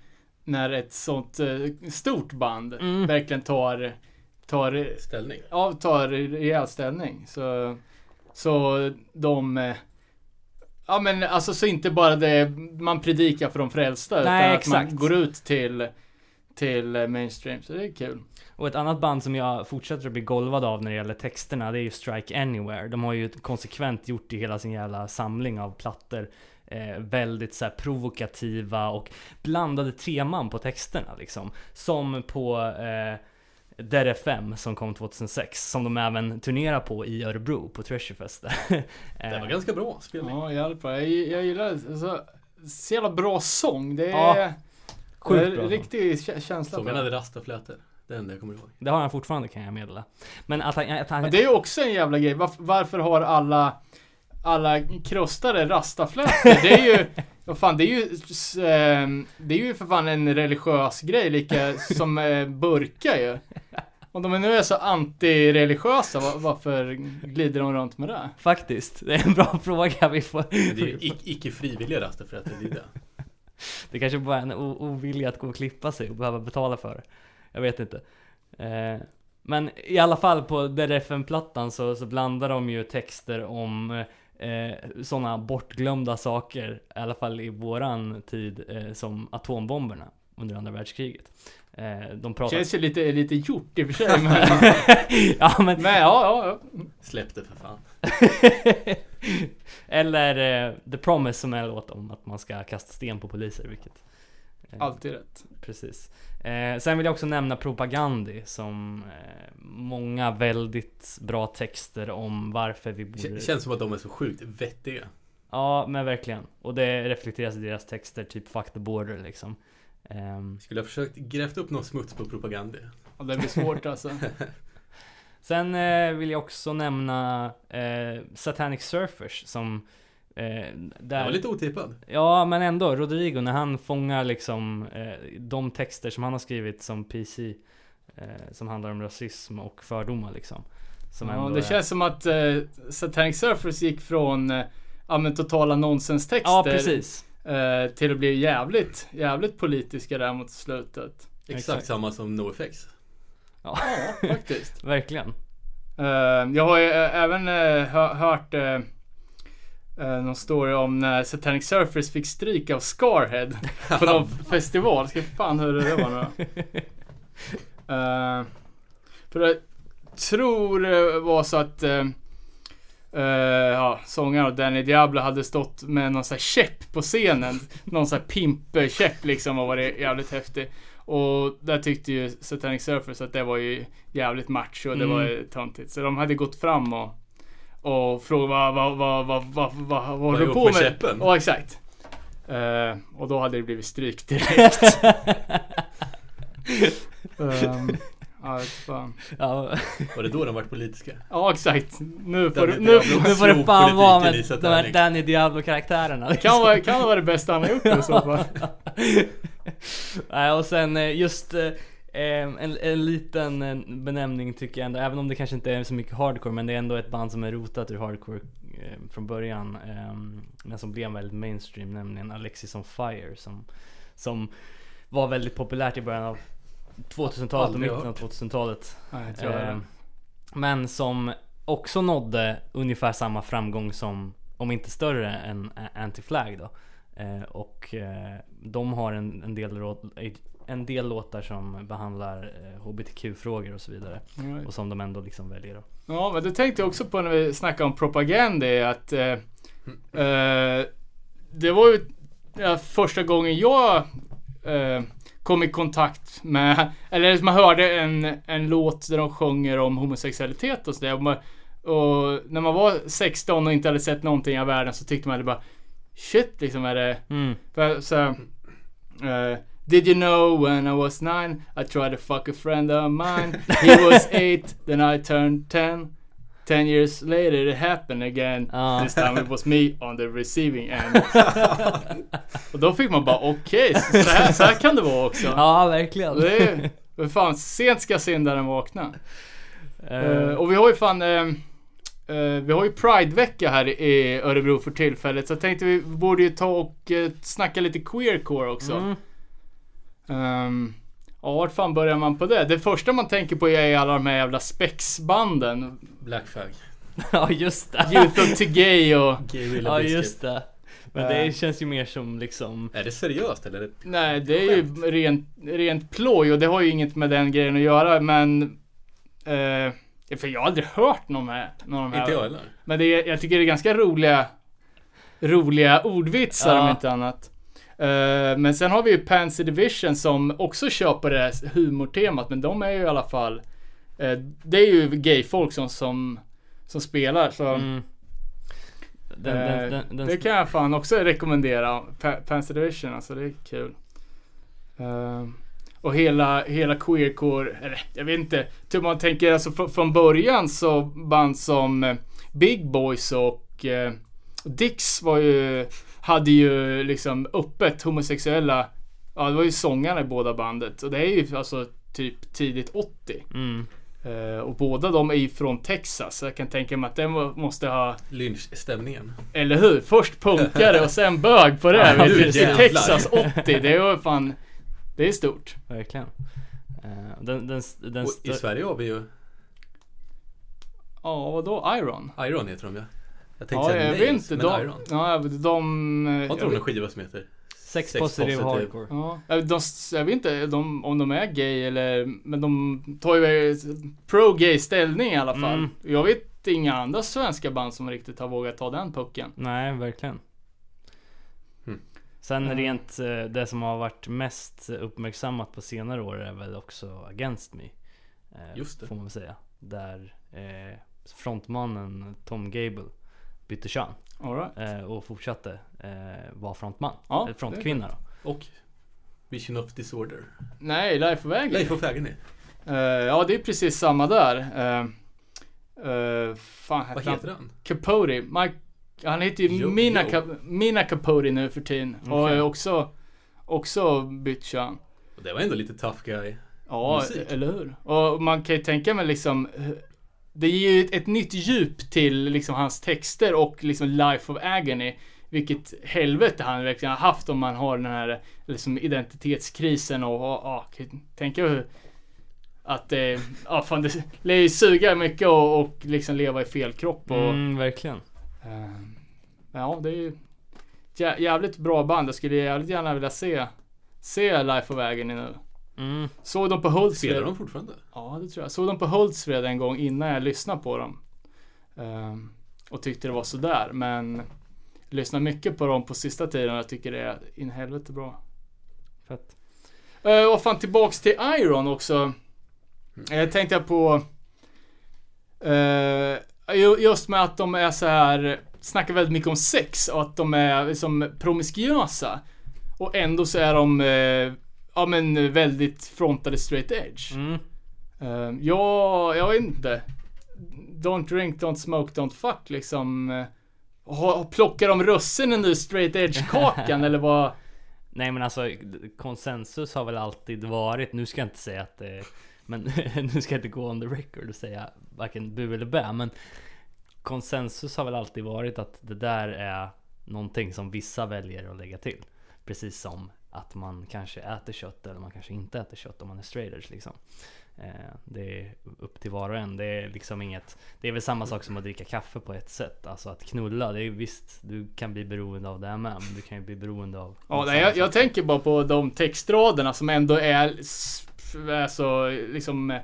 när ett sånt eh, stort band Mm. verkligen tar, tar, Ställning? ja, tar rejäl ställning. Så, så de, eh, ja men alltså så inte bara det man predikar för de frälsta Nej, utan exakt. att man går ut till, till eh, mainstream. Så det är kul. Och ett annat band som jag fortsätter att bli golvad av när det gäller texterna, det är ju Strike Anywhere. De har ju konsekvent gjort i hela sin jävla samling av plattor eh, väldigt så här provokativa och blandade teman på texterna liksom. Som på, eh, Dead FM som kom 2006 som de även turnerar på i Örebro på Treasurefest. Det var ganska bra spelning. Ja, jävligt bra. Jag, jag gillar det. Alltså, så jävla bra sång. Det är, Ja, det Sjukt är bra. riktig kä- känsla det. hade rastaflätor. Det enda jag kommer ihåg. Det har han fortfarande kan jag meddela. Men att han... Att han Men det är ju också en jävla grej. Varför, varför har alla alla krostare rastaflätor? Det är ju vad fan, det är ju ehm, Det är ju för fan en religiös grej lika som eh, burkar ju. Om de nu är så antireligiösa, va- varför glider de runt med det? Faktiskt, det är en bra fråga vi får... Det är ju ic- icke frivilliga rastaflätor, det är det. Det kanske bara är en ovilja att gå och klippa sig och behöva betala för det. Jag vet inte. Eh, men i alla fall på DRFN-plattan så, så blandar de ju texter om eh, sådana bortglömda saker, i alla fall i våran tid, eh, som atombomberna under andra världskriget. Eh, de pratar... Känns ju lite, lite gjort i och för sig men, ja men... men ja, ja, ja. Släpp det för fan. Eller eh, The Promise som är en låt om att man ska kasta sten på poliser, vilket... eh, Alltid rätt. Precis. Eh, sen vill jag också nämna Propagandi som eh, många väldigt bra texter om varför vi borde... K- Känns som att de är så sjukt vettiga. Ja, men verkligen. Och det reflekteras i deras texter, typ Fuck the border liksom. Ehm, Skulle ha försökt grävt upp någon smuts på propaganda. Och det blir svårt alltså. sen eh, vill jag också nämna eh, Satanic Surfers som... Eh, Det där... var lite otippad. Ja, men ändå. Rodrigo, när han fångar liksom eh, de texter som han har skrivit som PC, eh, som handlar om rasism och fördomar liksom. Som Ja, ändå det är- känns som att eh, Satanic Surfers gick från eh, ja, men totala nonsenstexter Ja, precis. eh, till att bli jävligt, jävligt politiska där mot slutet. Exakt, Exakt. samma som NoFX. Ja, Ja, faktiskt. verkligen. Eh, jag har ju eh, även eh, hö- hört någon story om när Satanic Surfers fick stryk av Scarhead på någon festival. Ska fan hur det var nu. Eh, För jag tror det var så att eh, eh, ja, sångaren och Danny Diablo hade stått med någon sån här käpp på scenen. Någon sån här pimp-käpp liksom och varit jävligt häftig. Och där tyckte ju Satanic Surfers att det var ju jävligt macho och det Mm. var ju töntigt. Så de hade gått fram och, och frågat vad, vad, vad, vad, vad, vad, vad håller du på med käppen? Ja, exakt. Eh, och då hade det blivit stryk direkt. um, ja, fan. ja, Var det då de vart politiska? ja, exakt. Nu får Danny nu, nu får det fan vara med de här Danny Diablo-karaktärerna. liksom. kan, vara, kan vara det bästa han har gjort i så fall. Nej, och sen eh, just eh, en, en liten eh, benämning tycker jag ändå, även om det kanske inte är så mycket hardcore, men det är ändå ett band som är rotat ur hardcore eh, från början. Eh, men som blev väldigt mainstream, nämligen Alexis on Fire. Som, som var väldigt populärt i början av 2000-talet och mitten av hört. 2000-talet. Nej, jag tror jag Eh, det. men som också nådde ungefär samma framgång som, om inte större än A- Anti-Flag då. Eh, och eh, de har en, en, del en del låtar som behandlar eh, HBTQ-frågor och så vidare. Right. Och som de ändå liksom väljer då. Ja, men det tänkte jag också på när vi snackade om propaganda att eh, eh, det var ju ja, första gången jag eh, kom i kontakt med, eller man hörde en, en låt där de sjunger om homosexualitet och sådär. Och när man var 16 och inte hade sett någonting av världen så tyckte man det bara Shit liksom är det Mm. för, så, eh, Did you know when I was nine I tried to fuck a friend of mine He was eight then I turned ten Ten years later it happened again Ja. This time it was me on the receiving end Och då fick man bara okej, så, så, här, så här kan det vara också Ja, verkligen. Det är, men fan, sent ska syndaren vakna Eh, Eh, och vi har ju fan eh, Vi har ju Pride-vecka här i Örebro för tillfället så jag tänkte vi borde ju ta och uh, snacka lite queercore också. mm. Ehm, ja, vart fan börjar man på det? Det första man tänker på är alla de här jävla spexbanden. Black Flag. ja, just det. Youth of Gay och... Guerrilla Ja, just det. Men det känns ju mer som liksom... Är det seriöst eller? Är det... Nej, det är ju rent, rent ploj och det har ju inget med den grejen att göra men... eh, för jag har aldrig hört någon med någon av de här. Inte jag heller. Men det är, jag tycker det är ganska roliga Roliga ordvitsar Ja. om inte annat men sen har vi ju Pansy Division som också kör på det här humortemat, men de är ju i alla fall eh, Det är ju gayfolk som, som, som spelar, så Mm. Den, eh, den, den, det kan jag fan också rekommendera. Pa- Pansy Division, alltså det är kul. Eh, och hela, hela queercore, eller jag vet inte, typ man tänker alltså fr- från början så band som eh, Big Boys och eh, Dix var ju, hade ju liksom öppet homosexuella, ja det var ju sångarna i båda bandet. Och det är ju alltså typ tidigt 80. mm. Eh, och båda de är ju från Texas. Så jag kan tänka mig att den må- måste ha Lynchstämningen. eller hur? Först punkare och sen bög på det. Ja, I jävlar. Texas 80. Det var fan... Det är stort. Verkligen. Eh, den, den, den, Och i Sverige har vi ju Ja, vadå? Iron? Iron heter de ja. Jag tänkte Ja, säga jag Nails, vet inte. men De, Iron. ja, de... Har jag inte de vet- en skiva som heter? Sex, Sex positive positive. hardcore. Ja, jag- de, jag vet inte de, om de är gay eller, men de tar ju pro-gay ställning i alla fall. Mm. Jag vet inga andra svenska band som riktigt har vågat ta den pucken. Nej, verkligen. Mm. Sen Mm. rent eh, det som har varit mest uppmärksammat på senare år är väl också Against Me. Eh, Just det. Får man väl säga. Där eh, frontmannen Tom Gable bytte kön All right. eh, och fortsatte eh, vara frontman. Ja, Eller frontkvinna då. Och Vision of Disorder. Nej, Life of Agony. Leif of Agony. Eh, ja, det är precis samma där. Uh, uh, fan Vad hette han? heter han? Capote. Mike, han heter ju Jo- Mina, jo. Cap- Mina Capote nu för tiden. Och Okej. är också, också bytt kön. Och det var ändå lite tough guy. Ja, Musik. eller hur? Och man kan ju tänka mig liksom Det ger ju ett, ett nytt djup till liksom hans texter och liksom Life of Agony. Vilket helvete han verkligen har haft om man har den här liksom identitetskrisen och, ja, tänka hur att det, ja fan det lär ju suga mycket och, och liksom leva i fel kropp och Mm, verkligen. eh, Ja, det är ju jä- jävligt bra band. Jag skulle jävligt gärna vilja se Se Life of Agony nu. Mm. Såg dem på Hultsfred. Spelar de fortfarande? Ja, det tror jag. Såg dem på Hultsfred en gång innan jag lyssnade på dem. Ehm, och tyckte det var sådär, men lyssnar mycket på dem på sista tiden och jag tycker det är in helvete bra. Fett. Uh, och fan tillbaks till Iron också. Jag tänkte på eh, ju- just med att de är så här snackar väldigt mycket om sex och att de är liksom promiskuösa. Och ändå så är de ja men väldigt frontade straight edge. Mm. Uh, ja, jag vet inte. Don't drink, don't smoke, don't fuck liksom. Uh, ha- plockar de russinen ur straight edge-kakan eller vad? Nej men alltså konsensus har väl alltid varit, nu ska jag inte säga att det men nu ska jag inte gå on the record och säga varken bu eller bä men konsensus har väl alltid varit att det där är någonting som vissa väljer att lägga till. Precis som att man kanske äter kött eller man kanske inte äter kött om man är straight edge liksom. Eh, Det är upp till var och en. Det är liksom inget Det är väl samma sak som att dricka kaffe på ett sätt. Alltså att knulla, det är visst Du kan bli beroende av det med men du kan ju bli beroende av Ja, nej, jag, jag tänker bara på de textraderna som ändå är, s- är så liksom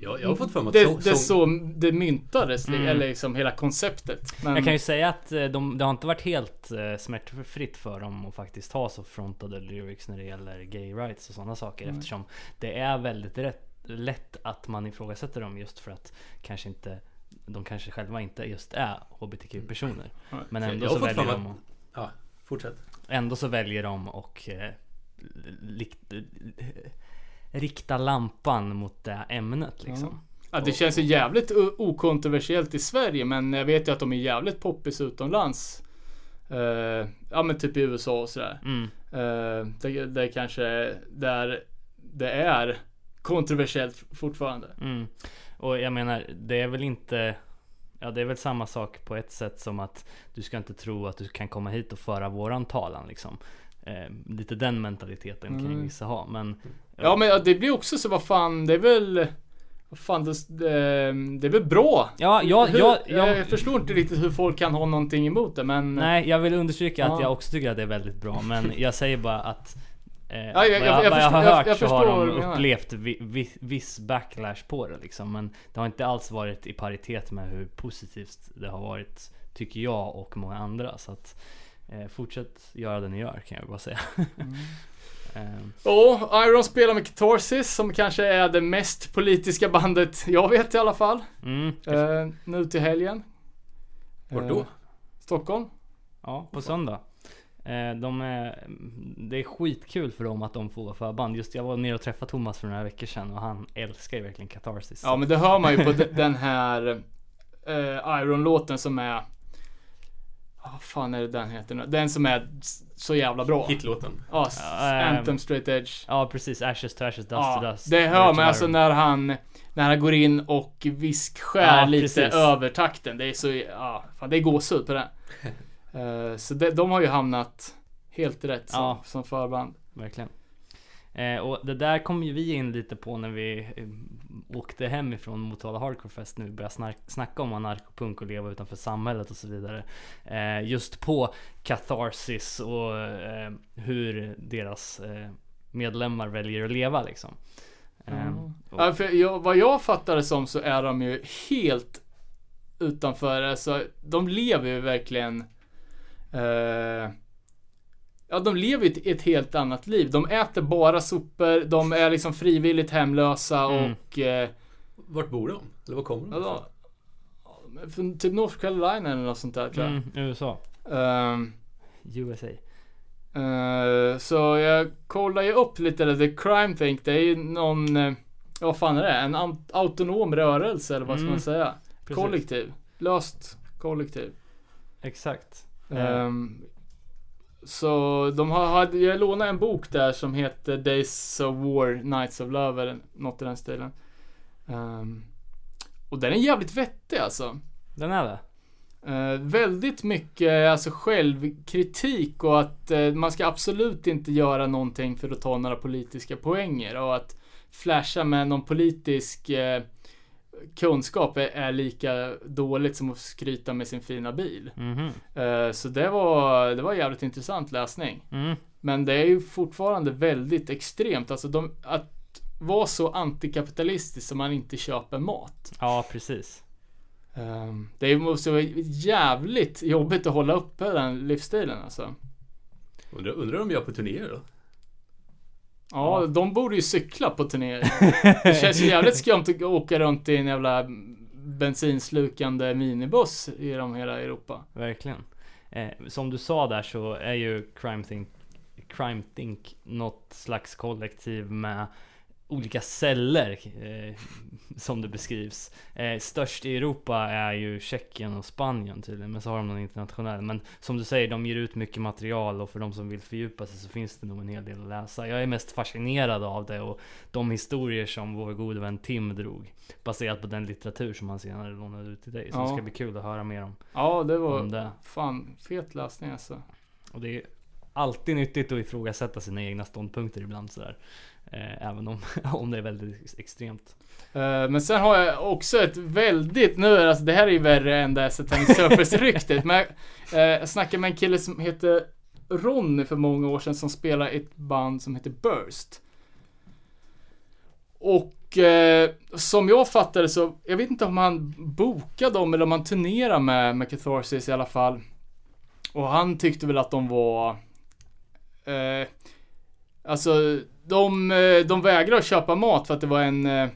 Ja, jag har fått för mig att det, sång, det så det myntades, Mm. eller liksom hela konceptet. Men, Jag kan ju säga att eh, de, det har inte varit helt eh, smärtfritt för dem att faktiskt ha så frontade lyrics när det gäller gay rights och sådana saker Mm. eftersom det är väldigt rätt, lätt att man ifrågasätter dem just för att kanske inte de kanske själva inte just är HBTQ-personer. Nej. Men Jag ändå så för väljer de att- ja, fortsätt. Ändå så väljer de och eh, likt, rikta lampan mot det ämnet liksom. Ja, det känns ju jävligt okontroversiellt i Sverige, men jag vet ju att de är jävligt poppis utomlands. Eh, ja men typ i USA och sådär. Mm. Uh, det, det kanske där det är kontroversiellt fortfarande. Mm. Och jag menar, det är väl inte Ja det är väl samma sak på ett sätt som att Du ska inte tro att du kan komma hit och föra våran talan liksom eh, Lite den mentaliteten kan ju Mm. vissa ha men Ja men ja, det blir också så, vad fan, det är väl vad fan, det, det, det är väl bra? Ja, jag, Hur- jag, jag, jag, förstår inte riktigt hur folk kan ha någonting emot det men Nej, jag vill understryka att Ja. jag också tycker att det är väldigt bra Men jag säger bara att eh, jag- vad jag- vad jag har hört jag så har förstår de upplevt vi, vi, viss backlash på det liksom Men det har inte alls varit i paritet med hur positivt det har varit Tycker jag och många andra så att eh, fortsätt göra det ni gör kan jag bara säga. Ehm, Och Iron spelar med Catharsis som kanske är det mest politiska bandet jag vet i alla fall. mm, Eh, nu till helgen. Vart då? Eh, Stockholm. Ja, på söndag. Eh, de är, det är skitkul för dem att de får vara förband. Just jag var nere och träffade Thomas för några veckor sedan och han älskar ju verkligen Catharsis. Ja men det hör man ju på de- den här eh, Iron-låten som är ah, Vad fan är det den heter nu? Den som är så jävla bra. Hitlåten. Ja, ehm, Anthem Straight Edge. Ja, precis. Ashes to ashes, dust to Ja, dust. det hör man alltså när han När han går in och viskskär Ja, lite precis. över takten. Det är så, ja, fan det är gåshud på det. Eh, så det, de har ju hamnat helt rätt som, Ja. som förband. Verkligen. Eh, och det där kom ju vi in lite på när vi eh, åkte hemifrån Motala Hardcore Fest. När vi började snack, snacka om anarkopunk och leva utanför samhället och så vidare. Eh, just på Catharsis och eh, hur deras eh, medlemmar väljer att leva liksom. Och- Ja, för jag, vad jag fattar det som så är de ju helt utanför. Alltså, de lever ju verkligen eh, Ja, de lever ju ett, ett helt annat liv. De äter bara sopor, de är liksom frivilligt hemlösa Mm. och eh, Vart bor de? Eller var kommer de ja, ifrån? då- från typ North Carolina eller något sånt där tror jag. mm, USA. Ehm, USA. Eh, så jag kollar ju upp lite där, The Crime Think, det är ju någon, uh, vad fan är det? En autonom rörelse eller vad ska Mm, man säga? precis. Kollektiv. Löst kollektiv. Exakt. Ehm, så de har, hade, jag lånade en bok där som heter Days of War, Nights of Love eller något i den stilen. Ehm, och den är jävligt vettig alltså. Den är det. Eh, väldigt mycket alltså självkritik och att eh, man ska absolut inte göra någonting för att ta några politiska poänger och att flasha med någon politisk eh, kunskap är, är lika dåligt som att skryta med sin fina bil. Eh, så det var, det var jävligt intressant läsning. Mm. Men det är ju fortfarande väldigt extremt. Alltså de, att vara så antikapitalistisk som man inte köper mat. Ja, precis. Um, det måste vara jävligt jobbigt att hålla uppe den livsstilen alltså. Undrar, undrar om jag är på turnéer då? Ja, de borde ju cykla på turnéer. Det känns ju jävligt skumt att åka runt i en jävla bensinslukande minibuss genom hela Europa. Verkligen. Eh, som du sa där så är ju Crime Think, Crime Think något slags kollektiv med olika celler eh, som det beskrivs. Eh, störst i Europa är ju Tjeckien och Spanien tydligen, men så har de någon internationell. Men som du säger, de ger ut mycket material och för de som vill fördjupa sig så finns det nog en hel del att läsa. Jag är mest fascinerad av det och de historier som vår gode vän Tim drog. Baserat på den litteratur som han senare lånade ut till dig. Så Ja. det ska bli kul att höra mer om, Ja, det var det. fan fet läsning alltså. Och det är alltid nyttigt att ifrågasätta sina egna ståndpunkter ibland sådär. Eh, även om, om det är väldigt extremt. Eh, men sen har jag också ett väldigt, nu är alltså, det här är ju värre än det här Satanic Surface-ryktet. men eh, jag snackade med en kille som heter Ronny för många år sedan som spelar i ett band som heter Burst. Och eh, som jag fattade så, jag vet inte om han bokade dem eller om han turnerade med, med Catharsis i alla fall. Och han tyckte väl att de var eh, Alltså de, eh, de vägrade att köpa mat för att det var en eh,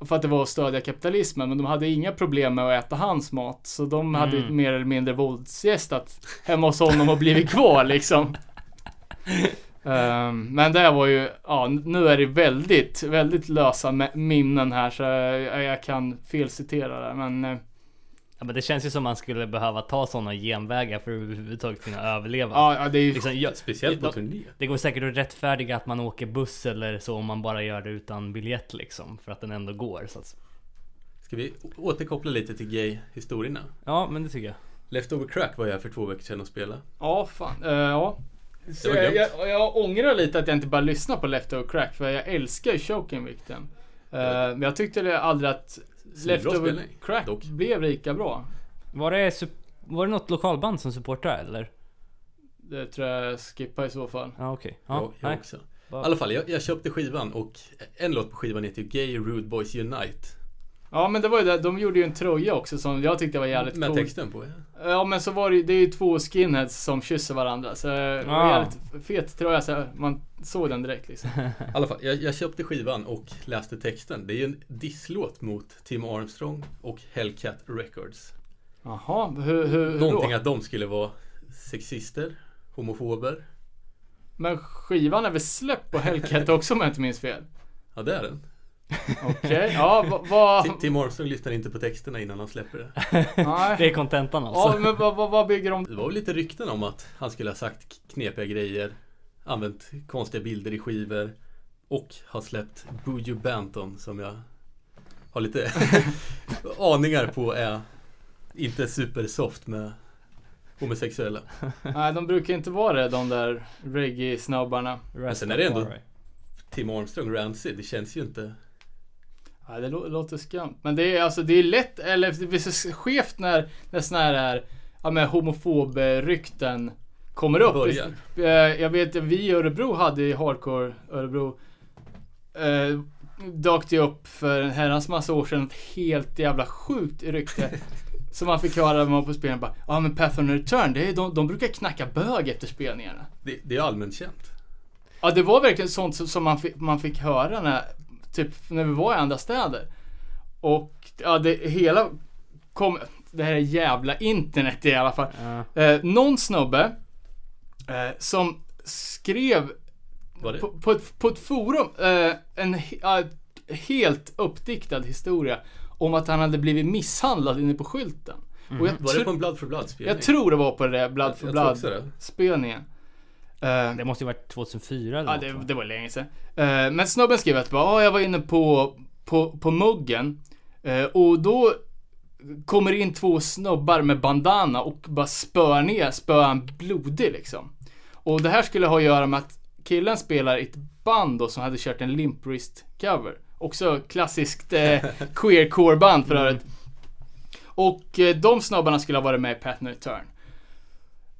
för att det var att stödja kapitalismen, men de hade inga problem med att äta hans mat. Så de hade Mm. mer eller mindre våldsgästat hemma hos honom och blivit kvar liksom. Ehm, men det var ju, ja nu är det väldigt, väldigt lösa minnen här så jag, jag kan felcitera det men eh, Ja, men det känns ju som man skulle behöva ta sådana genvägar för att överhuvudtaget kunna överleva. ja, det är ju Liksom, jag, Speciellt på turné. det går säkert att rättfärdiga att man åker buss eller så om man bara gör det utan biljett liksom. För att den ändå går. Så att, Ska vi återkoppla lite till gay-historierna? ja, men det tycker jag. Leftover Crack var jag för två veckor sedan och spelade. Ja, fan. Eh, ja. Så var jag, jag, jag ångrar lite att jag inte bara lyssnar på Leftover Crack för jag älskar ju Choking Victim. Eh, Men jag tyckte aldrig att Leftover Crack dock. blev lika bra. Var det, var det något lokalband som supportrar eller? Det tror jag skippar i så fall. Ja okej. Ja, Ja, jag nej. också. I alla fall, jag, jag köpte skivan och en låt på skivan heter ju Gay Rude Boys Unite. Ja men det var ju det, de gjorde ju en tröja också som jag tyckte var jävligt Med cool. texten på. Ja. Ja men så var det ju, det är ju två skinheads som kysser varandra. Så det var Ah. jävligt fet tröja så man såg den direkt liksom. I alla fall, jag, jag köpte skivan och läste texten. Det är ju en disslåt mot Tim Armstrong och Hellcat Records. Jaha, hur, hur, hur Någonting då? att de skulle vara sexister, homofober. Men skivan är väl släppt på Hellcat också om jag inte minns fel? Ja, det är den. Okej, ja vad... Va, Ti- Tim Armstrong lyssnar inte på texterna innan han släpper det. Det är kontentan alltså. Ja men vad, vad, vad bygger de? Det var väl lite rykten om att han skulle ha sagt knepiga grejer, använt konstiga bilder i skivor och har släppt Buju Banton som jag har lite aningar på är inte supersoft med homosexuella. Nej de brukar inte vara det de där reggae-snubbarna. Rastafari. sen är det ändå- Tim Armstrong Rancid, det känns ju inte Nej det lå- låter skumt. Men det är alltså det är lätt, eller det blir så skevt när, när såna här, ja men homofob-rykten kommer upp. Börjar. Eh, Jag vet vi i Örebro hade i Hardcore Örebro eh, dök det upp för en herrans massa år sedan ett helt jävla sjukt rykte. som man fick höra när man var på spelningen Ja men Path of No Return, det är, de, de brukar knacka bög efter spelningarna. Det, det är allmänt känt. Ja det var verkligen sånt som, som man, fick, man fick höra när, typ när vi var i andra städer. Och ja det hela kom, det här jävla internet i alla fall. Ja. Eh, någon snubbe eh, som skrev på, på, ett, på ett forum eh, en helt uppdiktad historia om att han hade blivit misshandlad inne på skylten. Och jag, Var det på en Blood for Blood spelning? jag tror det var på det där Blood for Blood spelningen. Eh, Det måste ju varit 2004 eller Ja, något, det, det var länge sedan. Eh, men snubben skrev att bara, "Ja, jag var inne på, på, på muggen eh, och då kommer in två snubbar med bandana och bara spöar ner, spöar en blodig liksom. Och det här skulle ha att göra med att killen spelar i ett band då som hade kört en Limp Wrist cover. Också klassiskt eh, queercore band för övrigt. Och eh, de snubbarna skulle ha varit med i Path No Return.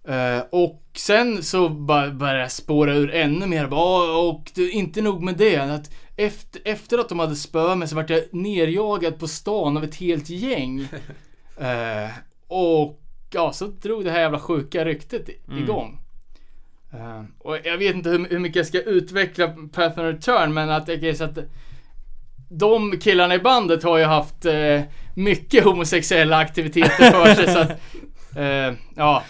Eh, och sen så började jag spåra ur ännu mer. Bara, "Ah, och det, inte nog med det. Att efter, efter att de hade spöat mig så vart jag nerjagad på stan av ett helt gäng. Eh, och ja, så drog det här jävla sjuka ryktet Mm. igång. Eh, och jag vet inte hur, hur mycket jag ska utveckla Path of Return, men att jag kan säga att de killarna i bandet har ju haft mycket homosexuella aktiviteter för sig så att, ja,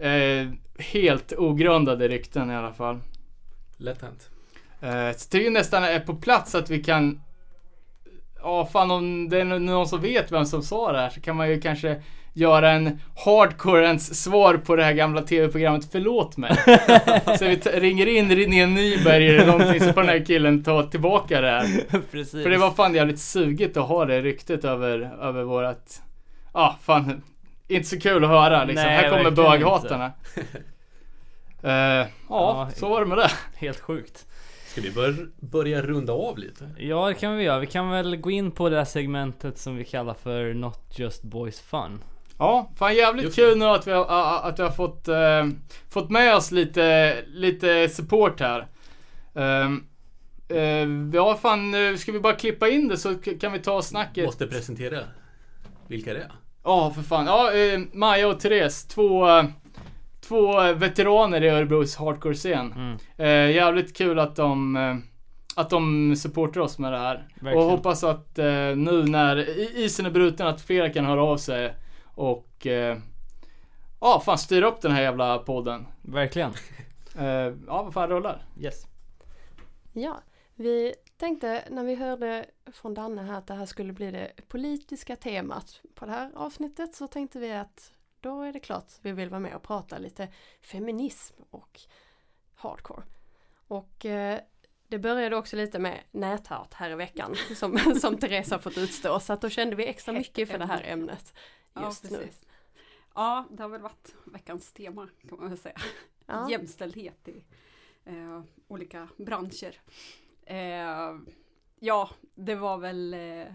eh, helt ogrundade rykten i alla fall. Lätt hänt. Eh, så det är ju nästan är på plats att vi kan Ja fan om det är någon som vet vem som sa det här så kan man ju kanske göra en hardcorens svar på det här gamla tv-programmet Förlåt mig. så vi ringer in René Nyberg eller någonting så får den här killen ta tillbaka det här. Precis. För det var fan jävligt sugigt att ha det ryktet över, över vårat Ja ah, fan Inte så kul att höra liksom. Nej, här kommer böghatarna. Eh, ja, Ja, så var det med det. helt sjukt. Ska vi bör, börja runda av lite? Ja, det kan vi göra. Vi kan väl gå in på det här segmentet som vi kallar för Not Just Boys Fun. Ja, fan jävligt Just kul nu att vi har, att vi har fått, eh, fått med oss lite, lite support här. Um, uh, ja fan, ska vi bara klippa in det så kan vi ta snacket. Måste presentera vilka det är. Ja, för fan. Ja, eh, Maja och Therese, två, två veteraner i Örebros hardcore-scen. Mm. Eh, jävligt kul att de, eh, att de supportar oss med det här. Verkligen. Och hoppas att eh, nu när i- isen är bruten att flera kan höra av sig och eh, ja, fan styra upp den här jävla podden. Verkligen. Eh, ja, vad fan rullar. Yes. Ja, vi tänkte när vi hörde från Danne här att det här skulle bli det politiska temat på det här avsnittet så tänkte vi att då är det klart vi vill vara med och prata lite feminism och hardcore. Och eh, det började också lite med näthat här i veckan som, som Therese har fått utstå så att då kände vi extra mycket för det här ämnet just ja, nu. Ja, det har väl varit veckans tema kan man väl säga. Ja. Jämställdhet i eh, olika branscher. Eh, ja, det var väl eh,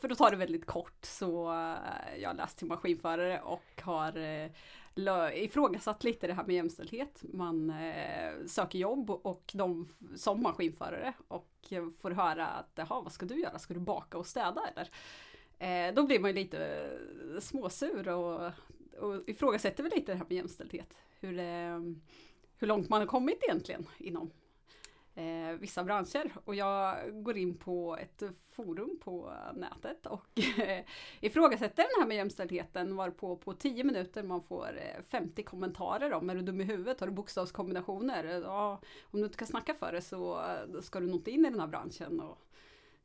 för att ta det väldigt kort så eh, jag har läst till maskinförare och har eh, ifrågasatt lite det här med jämställdhet. Man eh, söker jobb och de som maskinförare och får höra att jaha, vad ska du göra? Ska du baka och städa eller? Eh, då blir man ju lite eh, småsur och, och ifrågasätter väl lite det här med jämställdhet. Hur, eh, hur långt man har kommit egentligen inom eh, vissa branscher. Och jag går in på ett forum på nätet och eh, ifrågasätter den här med jämställdheten varpå på 10 minuter man får eh, 50 kommentarer om är du dum i huvudet, har du bokstavskombinationer? Ja, om du inte kan snacka för det så eh, ska du nog inte in i den här branschen och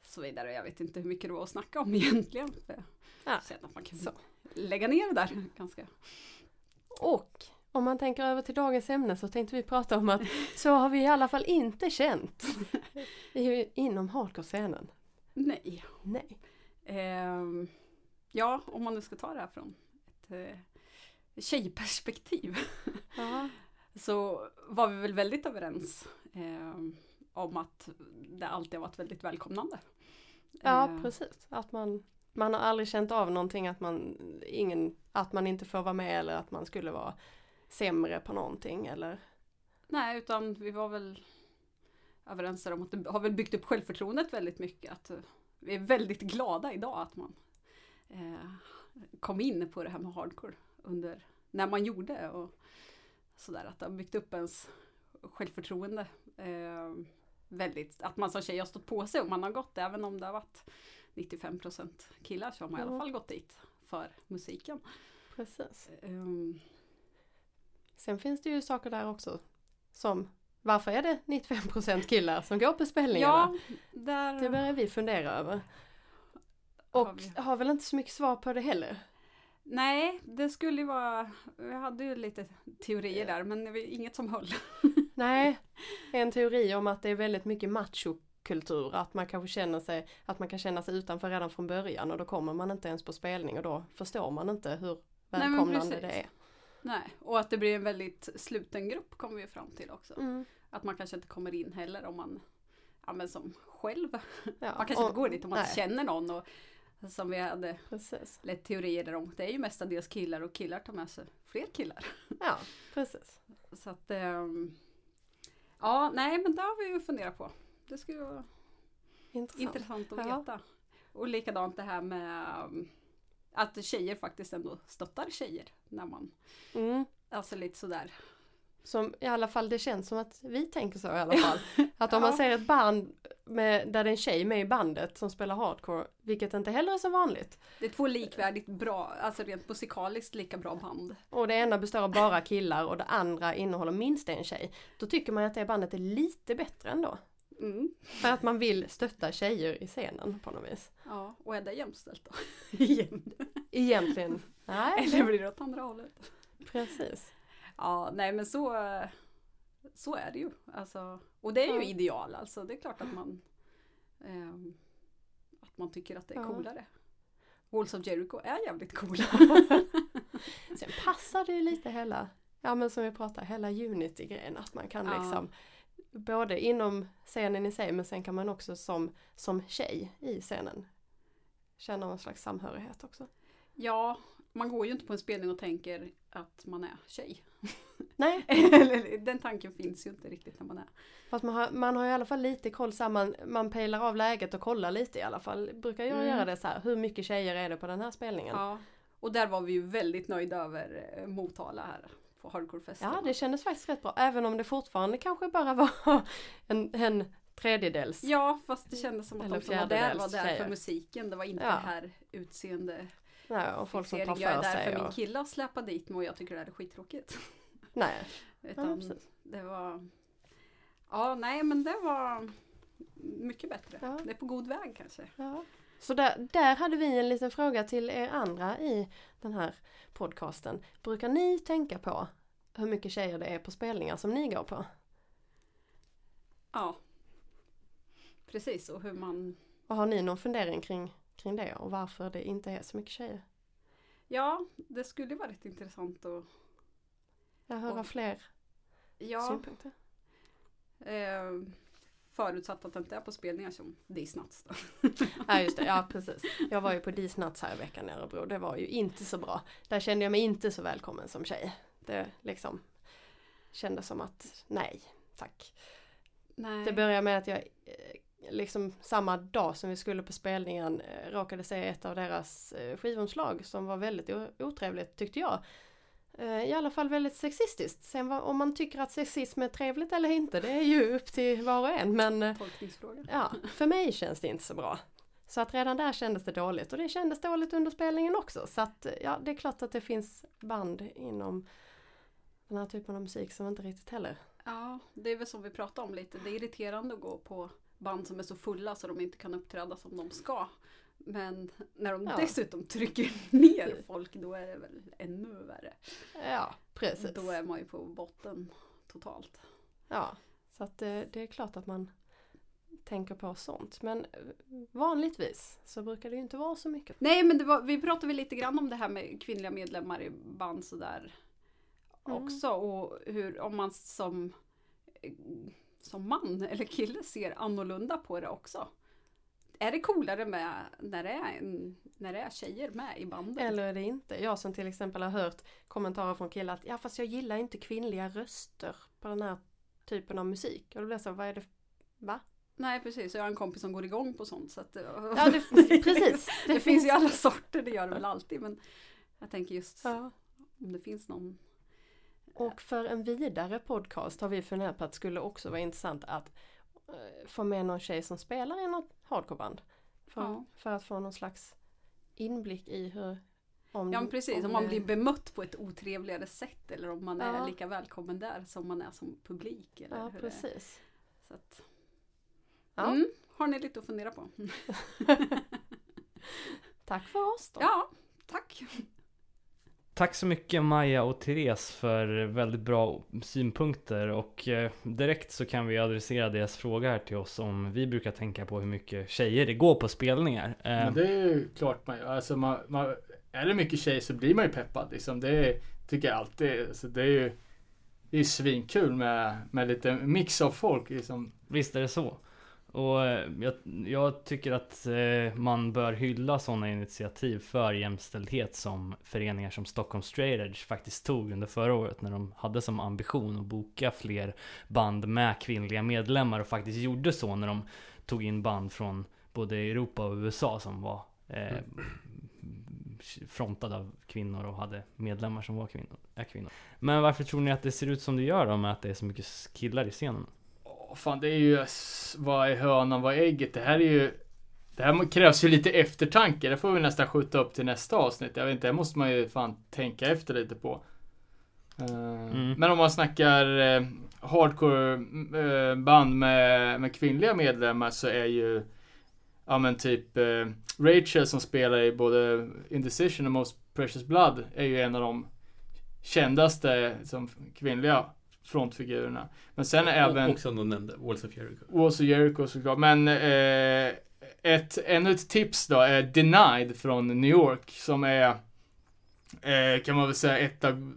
så vidare. Jag vet inte hur mycket det var att snacka om egentligen. Jag Ja, känner att man kan så. lägga ner det där ganska. Och om man tänker över till dagens ämne så tänkte vi prata om att så har vi i alla fall inte känt inom hardcore-scenen. Nej. Nej. Ehm, ja, om man nu ska ta det här från ett eh, tjejperspektiv. Så var vi väl väldigt överens ehm, om att det alltid har varit väldigt välkomnande. Ja, Ehm, precis. Att man, man har aldrig känt av någonting att man, ingen, att man inte får vara med eller att man skulle vara sämre på någonting eller Nej, utan vi var väl överens om att det har väl byggt upp självförtroendet väldigt mycket. Att eh, vi är väldigt glada idag att man eh, kom in på det här med hardcore under när man gjorde och sådär. Att det har byggt upp ens självförtroende. Eh, väldigt, att man som tjej har stått på sig och man har gått även om det har varit 95% killar så har man i alla Mm. fall gått dit för musiken. precis. Ehm, Sen finns det ju saker där också som varför är det 95% killar som går på spelningarna? ja, där Det börjar vi fundera över. har Och vi. har väl inte så mycket svar på det heller. Nej, det skulle ju vara, vi hade ju lite teorier där men det var inget som höll. Nej, en teori om att det är väldigt mycket machokultur. Att man kanske känner sig, att man kan känna sig utanför redan från början och då kommer man inte ens på spelning och då förstår man inte hur välkomnande precis. det är. Nej, och att det blir en väldigt sluten grupp kommer vi fram till också. Mm. Att man kanske inte kommer in heller om man, ja men som själv. Ja, Man kanske och- inte går dit om man nej. känner någon. Och, som vi hade Precis. lite teorier om. Det är ju mestadels killar och killar tar med sig fler killar. Ja, precis. Så att, ehm, ja nej men det har vi ju funderat på. Det skulle vara Intressant. Intressant att Ja. veta. Och likadant det här med um, att tjejer faktiskt ändå stöttar tjejer. När man, Mm. alltså lite sådär. Som i alla fall, det känns som att vi tänker så i alla fall. Att om man Ja. ser ett band med, där det är en tjej med i bandet som spelar hardcore, vilket inte heller är så vanligt. Det är två likvärdigt bra, alltså rent musikaliskt lika bra band. Och det ena består av bara killar och det andra innehåller minst en tjej. Då tycker man att det bandet är lite bättre ändå. Mm. För att man vill stötta tjejer i scenen på något vis. Ja, och är det jämställt då? Igen. Egentligen. Nej, Eller blir det åt andra hållet? precis. Ja, nej men så, så är det ju. Alltså, och det är ju Ja. ideal alltså. Det är klart att man, ehm, att man tycker att det är Ja. coolare. Walls of Jericho är jävligt coola. Sen passar det ju lite hela, ja men som vi pratade, hela Unity-grejen. Att man kan Ja. liksom både inom scenen i sig men sen kan man också som, som tjej i scenen känna någon slags samhörighet också. Ja, man går ju inte på en spelning och tänker att man är tjej. Nej, Den tanken finns ju inte riktigt när man är. fast man har, man har i alla fall lite koll så här, man, man pejlar av läget och kollar lite i alla fall. Brukar jag Mm. göra det så här, hur mycket tjejer är det på den här spelningen? Ja, Ja. Och där var vi ju väldigt nöjda över eh, Motala här på Hardcore-festen. det kändes faktiskt rätt bra. Även om det fortfarande kanske bara var en, en tredjedels. Ja, fast det kändes som att Eller de som var där var där för musiken. Det var inte Ja. här utseende Nej, och folk som tar fixering. Jag är för där sig. för min Och, kille att släppa dit mig och jag tycker det här är skittråkigt. nej, ja, Utan precis. det var... Ja, nej men det var mycket bättre. Ja. Det är på god väg kanske. Ja. Så där, där hade vi en liten fråga till er andra i den här podcasten. Brukar ni tänka på hur mycket tjejer det är på spelningar som ni går på? Ja. Precis, och hur man... Och har ni någon fundering kring, kring det och varför det inte är så mycket tjejer? Ja, det skulle vara rätt intressant att... Jag hör Och- fler Ja, synpunkter. eh, Förutsatt att det inte är på spelningar som Disnuts. Ja just det, ja precis. Jag var ju på Disnuts här i veckan i Örebro. Det var ju inte så bra. Där kände jag mig inte så välkommen som tjej. Det liksom kändes som att nej, tack. Nej. Det började med att jag eh, liksom samma dag som vi skulle på spelningen eh, råkade se ett av deras eh, skivomslag som var väldigt otrevligt tyckte jag. Eh, I alla fall väldigt sexistiskt. Sen vad, om man tycker att sexism är trevligt eller inte det är ju upp till var och en men eh, ja, för mig känns det inte så bra. Så att redan där kändes det dåligt och det kändes dåligt under spelningen också. Så att eh, ja, det är klart att det finns band inom den här typen av musik som inte riktigt heller Ja, det är väl som vi pratade om lite. Det är irriterande att gå på band som är så fulla så de inte kan uppträda som de ska. Men när de Ja. dessutom trycker ner folk då är det väl ännu värre. Ja, precis. Då är man ju på botten totalt. Ja, så att det, det är klart att man tänker på sånt. Men eh, vanligtvis så brukar det ju inte vara så mycket. Nej men var, vi pratade väl lite grann om det här med kvinnliga medlemmar i band sådär Mm. också. Och hur, om man som, som man eller kille ser annorlunda på det också. Är det coolare med när det är, en, när det är tjejer med i bandet? Eller är det inte? Jag som till exempel har hört kommentarer från killar att ja fast jag gillar inte kvinnliga röster på den här typen av musik. Och då blir jag så, vad är det? Va? Nej precis, jag har en kompis som går igång på sånt. Så att, Ja, det, precis. Det, finns ju alla sorter, det gör det väl alltid. Men jag tänker just Ja. om det finns någon. Och för en vidare podcast har vi funderat på att det skulle också vara intressant att eh, få med någon tjej som spelar i något hardcoreband. För, Ja. för att få någon slags inblick i hur... Om, Ja precis, om man blir bemött på ett otrevligare sätt eller om man är Ja. lika välkommen där som man är som publik. Eller Ja är. precis. Så att, Ja. mm, har ni lite att fundera på? Tack för oss då. Ja, tack. Tack så mycket Maja och Therese för väldigt bra synpunkter och eh, direkt så kan vi adressera deras fråga här till oss om vi brukar tänka på hur mycket tjejer det går på spelningar. Eh, Men det är ju klart man gör. Alltså man, man, är det mycket tjejer så blir man ju peppad liksom. Det tycker jag alltid. Alltså det är ju det är svinkul med, med lite mix av folk liksom. Visst är det så. Och eh, jag, jag tycker att eh, man bör hylla sådana initiativ för jämställdhet som föreningar som Stockholm Straight Edge faktiskt tog under förra året när de hade som ambition att boka fler band med kvinnliga medlemmar och faktiskt gjorde så när de tog in band från både Europa och USA som var eh, frontade av kvinnor och hade medlemmar som var kvinnor, är kvinnor. Men varför tror ni att det ser ut som det gör då med att det är så mycket killar i scenen? Fan det är ju, vad är hönan, vad är ägget? Det här är ju det här krävs ju lite eftertanke. Det får vi nästan skjuta upp till nästa avsnitt. Jag vet inte, det måste man ju fan tänka efter lite på. Eh, Mm. Men om man snackar eh, hardcore eh, band med, med kvinnliga medlemmar så är ju Ja men typ eh, Rachel som spelar i både Indecision och Most Precious Blood är ju en av de kändaste som kvinnliga frontfigurerna. Men sen är även Och, och som de nämnde, Walls of Jericho. Walls of Jericho såklart. Men eh, ett, ännu ett tips då är Denied från New York som är eh, kan man väl säga ett av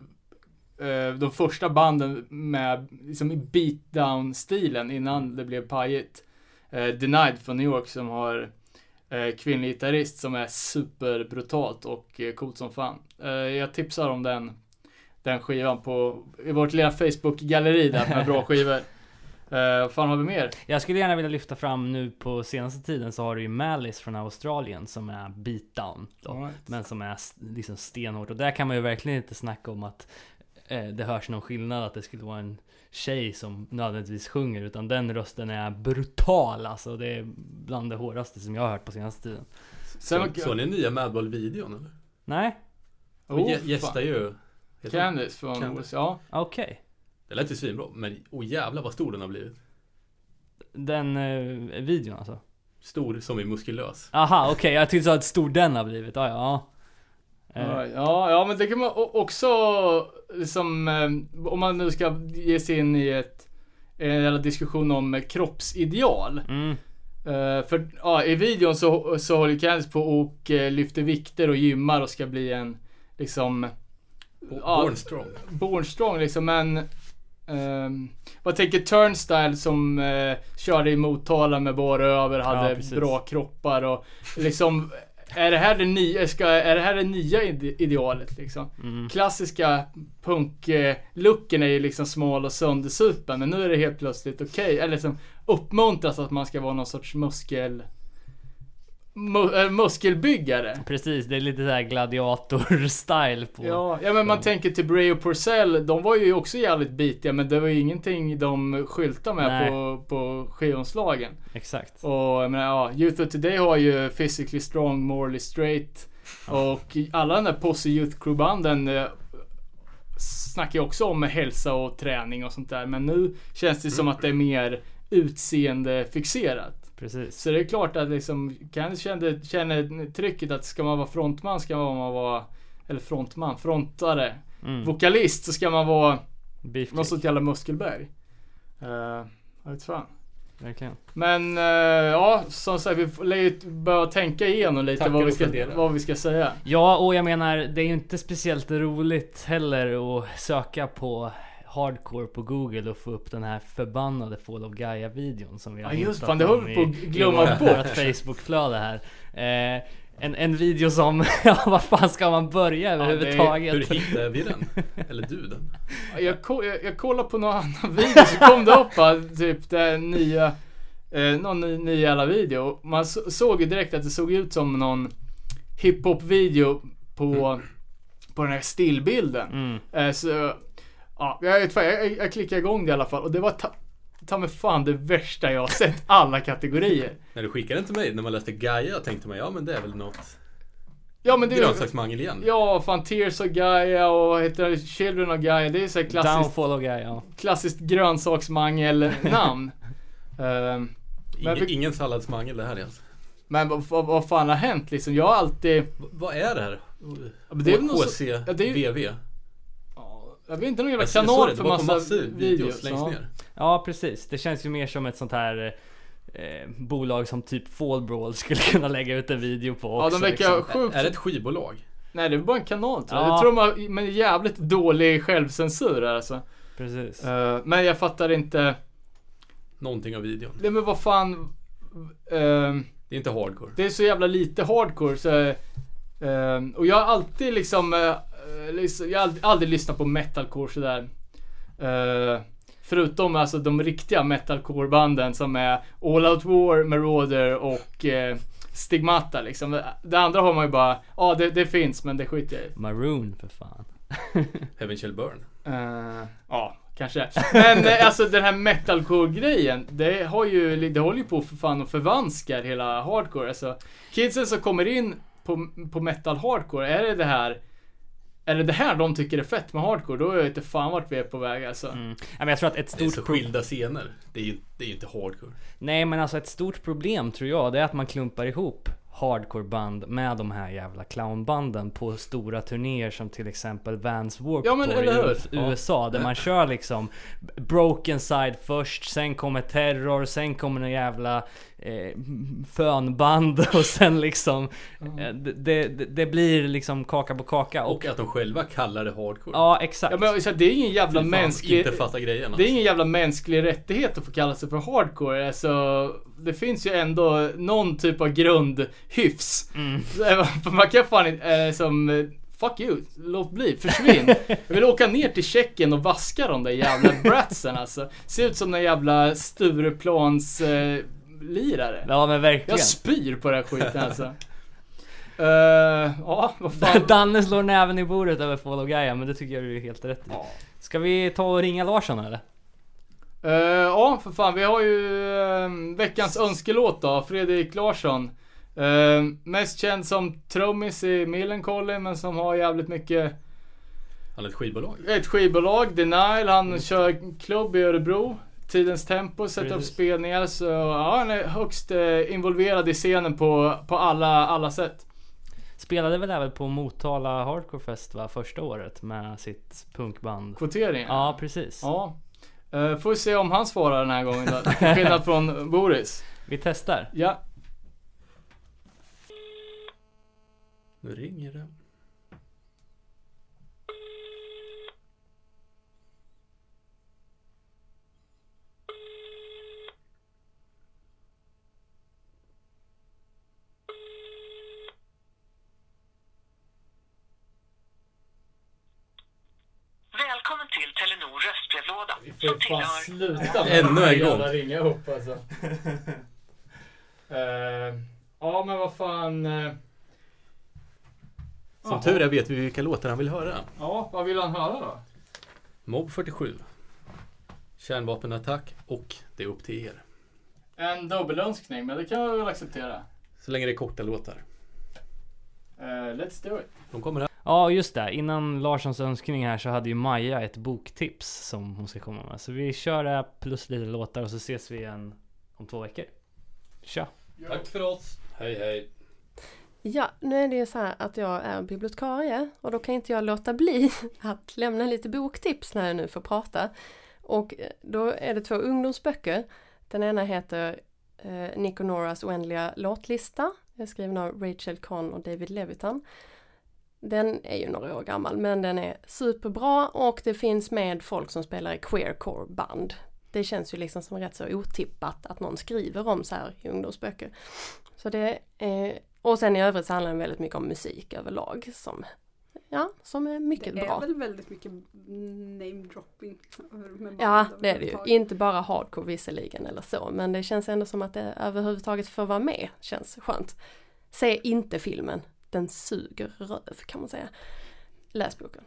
eh, de första banden med liksom beatdown-stilen innan det blev pajigt. Eh, Denied från New York som har eh, kvinnlig gitarrist som är superbrutalt och eh, coolt som fan. Jag tipsar om den, den skivan på, i vårt lilla Facebook-galleri där med bra skivor. Vad fan har vi mer? Jag skulle gärna vilja lyfta fram nu på senaste tiden så har du ju Malice från Australien som är beatdown. Då, right. Men som är liksom stenhårt. Och där kan man ju verkligen inte snacka om att eh, det hörs någon skillnad att det skulle vara en tjej som nödvändigtvis sjunger. Utan den rösten är brutal alltså. Det är bland det hårdaste som jag har hört på senaste tiden. Sen Så, såg ni nya Madball-videon eller? Nej? Oh, gä- gästar ju... Candice från Candice. USA. Okej. Det lät ju svinbra, men oh jävlar vad stor den har blivit. Den eh, videon alltså? Stor som är muskulös. Aha, okej. Jag tyckte så att stor den har blivit. Ah, ja, ja. Eh, Ja, ja, ja, men det kan man också liksom, eh, om man nu ska ge sig in i ett, en jävla diskussion om kroppsideal. Mm. Eh, för ja, i videon så, så håller Candice på och lyfter vikter och gymmar och ska bli en, liksom, Ja. Born strong. born strong liksom, men ehm, vad tänker Turnstyle som eh, körde i Motala med bara över, hade precis. bra kroppar och liksom är det här det nya, ska, är det här det nya ide- idealet liksom? Mm. Klassiska punk-looken är ju liksom smal och söndersupen men nu är det helt plötsligt okej, eller liksom uppmuntras att man ska vara någon sorts muskel mu, äh, muskelbyggare. Precis, det är lite såhär gladiator-style på... Ja, ja men man tänker till Bray och Porcell, de var ju också jävligt bitiga men det var ju ingenting de skyltade med Nej. på, på skivomslagen. Exakt. Och jag menar, ja, Youth of Today har ju Physically Strong, Morally Straight. Och alla den där Posse Youth Crew banden eh, snackar ju också om hälsa och träning och sånt där. Men nu känns det som att det är mer utseendefixerat. Precis. Så det är klart att liksom, kan känna, känna trycket att ska man vara frontman ska man vara, eller frontman, frontare, Mm. vokalist så ska man vara Beefcake. något sånt jävla muskelberg. Uh, jag vet fan. Verkligen. Men eh, ja, som sagt vi lär ju börja tänka igenom lite vad vi, ska, vad vi ska säga. Ja, och jag menar, det är ju inte speciellt roligt heller att söka på hardcore på google och få upp den här förbannade Fall of Gaia-videon som vi har Ja just fan, det höll på att glömma vårt- bort. vårt Facebook-flöde här. Eh, en, en video som, ja vad fan ska man börja överhuvudtaget? Hur hittade vi den? Eller du den? Jag, ko- jag, jag kollade på någon annan video så kom det upp typ det nya, eh, någon ny, ny jävla video. Man så, såg ju direkt att det såg ut som någon hiphop-video på, på den här stillbilden. Mm. Eh, så, ja, jag, jag, jag klickade igång det i alla fall och det var ta, ta mig fan det värsta jag har sett alla kategorier. När du skickade den till mig, när man läste Gaia tänkte man ja men det är väl något Ja men det är grönsaksmangel igen. Ja, fan Tears of Gaia och vad heter det, Children of Gaia. Det är så klassiskt, Downfall of Gaia, klassiskt grönsaksmangel-namn. Ehm, Ingen, vi- ingen salladsmangel det här är alltså. men vad, vad, vad fan har hänt liksom? Jag har alltid... V- vad är det här? Det är väl något så- ja, det är ju- HCVV? Ja, Jag vet inte, någon jävla kanal det, för massa massor videos. videos längst ja. ner. Ja, precis. Det känns ju mer som ett sånt här eh, bolag som typ Fall Brawl skulle kunna lägga ut en video på Ja, också. de verkar liksom. sjukt... Är det ett skivbolag? Nej, det är bara en kanal tror jag. Ja. Jag tror de har men jävligt dålig självcensur här, alltså. Precis. Eh, men jag fattar inte. Någonting av videon. Nej men vad fan. ehm, Det är inte hardcore. Det är så jävla lite hardcore så ehm, Och jag har alltid liksom, eh, liksom Jag har aldrig, aldrig lyssnat på metalcore sådär uh, Förutom alltså de riktiga metalcore banden som är All Out War, Marauder och eh, Stigmata liksom. Det andra har man ju bara, ja det, det finns men det skiter jag i. Maroon för fan. Heaven Shall Burn. Eh, ja, kanske. Men eh, alltså den här metalcore-grejen, det har ju, det håller ju på för fan och förvanskar hela hardcore. Alltså, kidsen som kommer in på, på metal hardcore, är det det här är det det här de tycker är fett med hardcore, då vet jag inte fan vart vi är på väg alltså. Mm. Ja, men jag tror att ett Det är stort så skilda scener. Det är ju det är ju inte hardcore. Nej men alltså ett stort problem tror jag det är att man klumpar ihop hardcoreband med de här jävla clownbanden på stora turnéer som till exempel Vans Warped Ja, men Tour eller hur? i USA där man kör liksom Broken Side först, sen kommer Terror, sen kommer en jävla eh, fönband och sen liksom eh, det, det, det blir liksom kaka på kaka och, Och att de själva kallar det hardcore. Ja exakt. Ja, men, så det är ingen jävla mänsklig... Inte fatta grejen Det är alltså. ingen jävla mänsklig rättighet att få kalla sig för hardcore. Alltså, det finns ju ändå någon typ av grundhyfs. Mm. Man kan fan inte, eh, som, fuck you, låt bli, försvinn. Jag vill åka ner till Tjeckien och vaska de där jävla bratsen alltså. Ser ut som en jävla Stureplans eh, lirare. Ja men verkligen. Jag spyr på den här skiten alltså. Eh, ja, vad fan. Danne slår näven i bordet över Fall of Gaia men det tycker jag du är helt rätt i. Ja. Ska vi ta och ringa Larsson eller? Eh, ja, för fan. Vi har ju eh, veckans önskelåt då. Fredrik Larsson. Eh, mest känd som trummis i Millencolin, men som har jävligt mycket Han är ett skivbolag. ett skivbolag, Denial. Han kör klubb i Örebro. Tidens Tempo, upp Precis. spelningar. Så ja, han är högst eh, involverad i scenen på, på alla, alla sätt. Spelade väl även på Motala Hardcore Fest va, första året med sitt punkband? Kvoteringen. Ja precis. Ja. Eh, får vi se om han svarar den här gången då. Till skillnad från Boris. Vi testar. Ja. Nu ringer det. låda. Vi får fan sluta med Ännu en gång. jävla ringa upp alltså. Eh, ja men vad fan. eh, Som jaha. tur är vet vi vilka låtar han vill höra. Ja, vad vill han höra då? Mob 47. Kärnvapenattack och Det är upp till er. En dubbelönskning, men det kan jag väl acceptera. Så länge det är korta låtar. Eh, let's do it. De kommer här. Ja, just det. Innan Larssons önskning här så hade ju Maja ett boktips som hon ska komma med. Så vi kör det här plus lite låtar och så ses vi igen om två veckor. Tja! Tack för oss. Hej hej. Ja, nu är det ju så här att jag är bibliotekarie och då kan inte jag låta bli att lämna lite boktips när jag nu får prata. Och eh, då är det två ungdomsböcker. Den ena heter eh, Nick och Noras oändliga låtlista. är skriven av Rachel Kahn och David Levitan. Den är ju några år gammal men den är superbra och det finns med folk som spelar i queercore band. Det känns ju liksom som rätt så otippat att någon skriver om så här i ungdomsböcker. Så det är, och sen i övrigt så handlar den väldigt mycket om musik överlag som, ja, som är mycket Det är bra. väl väldigt mycket namedropping. med Ja, det är det ju. Inte bara hardcore visserligen eller så, men det känns ändå som att det överhuvudtaget får vara med. Känns skönt. Se inte filmen. Den suger röv kan man säga. Läs boken.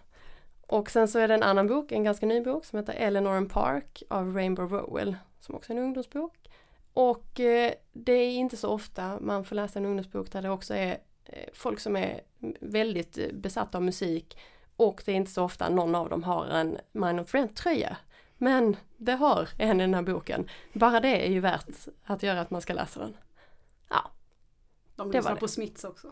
Och sen så är det en annan bok, en ganska ny bok som heter Eleanor and Park av Rainbow Rowell. Som också är en ungdomsbok. Och eh, det är inte så ofta man får läsa en ungdomsbok där det också är eh, folk som är väldigt eh, besatta av musik och det är inte så ofta någon av dem har en Mind of Friend tröja. Men det har en i den här boken. Bara det är ju värt att göra att man ska läsa den. De det var lyssnar på Smiths också.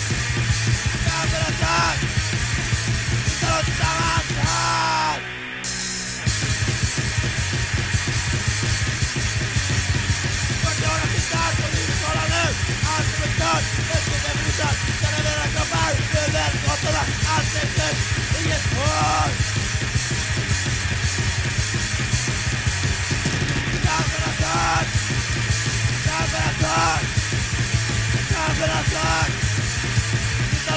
Time for the time!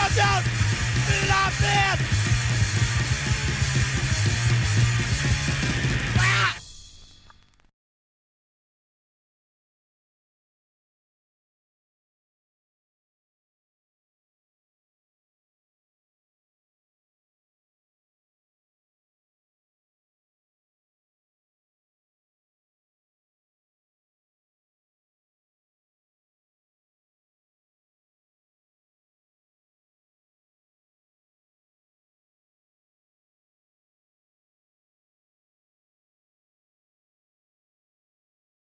Ah!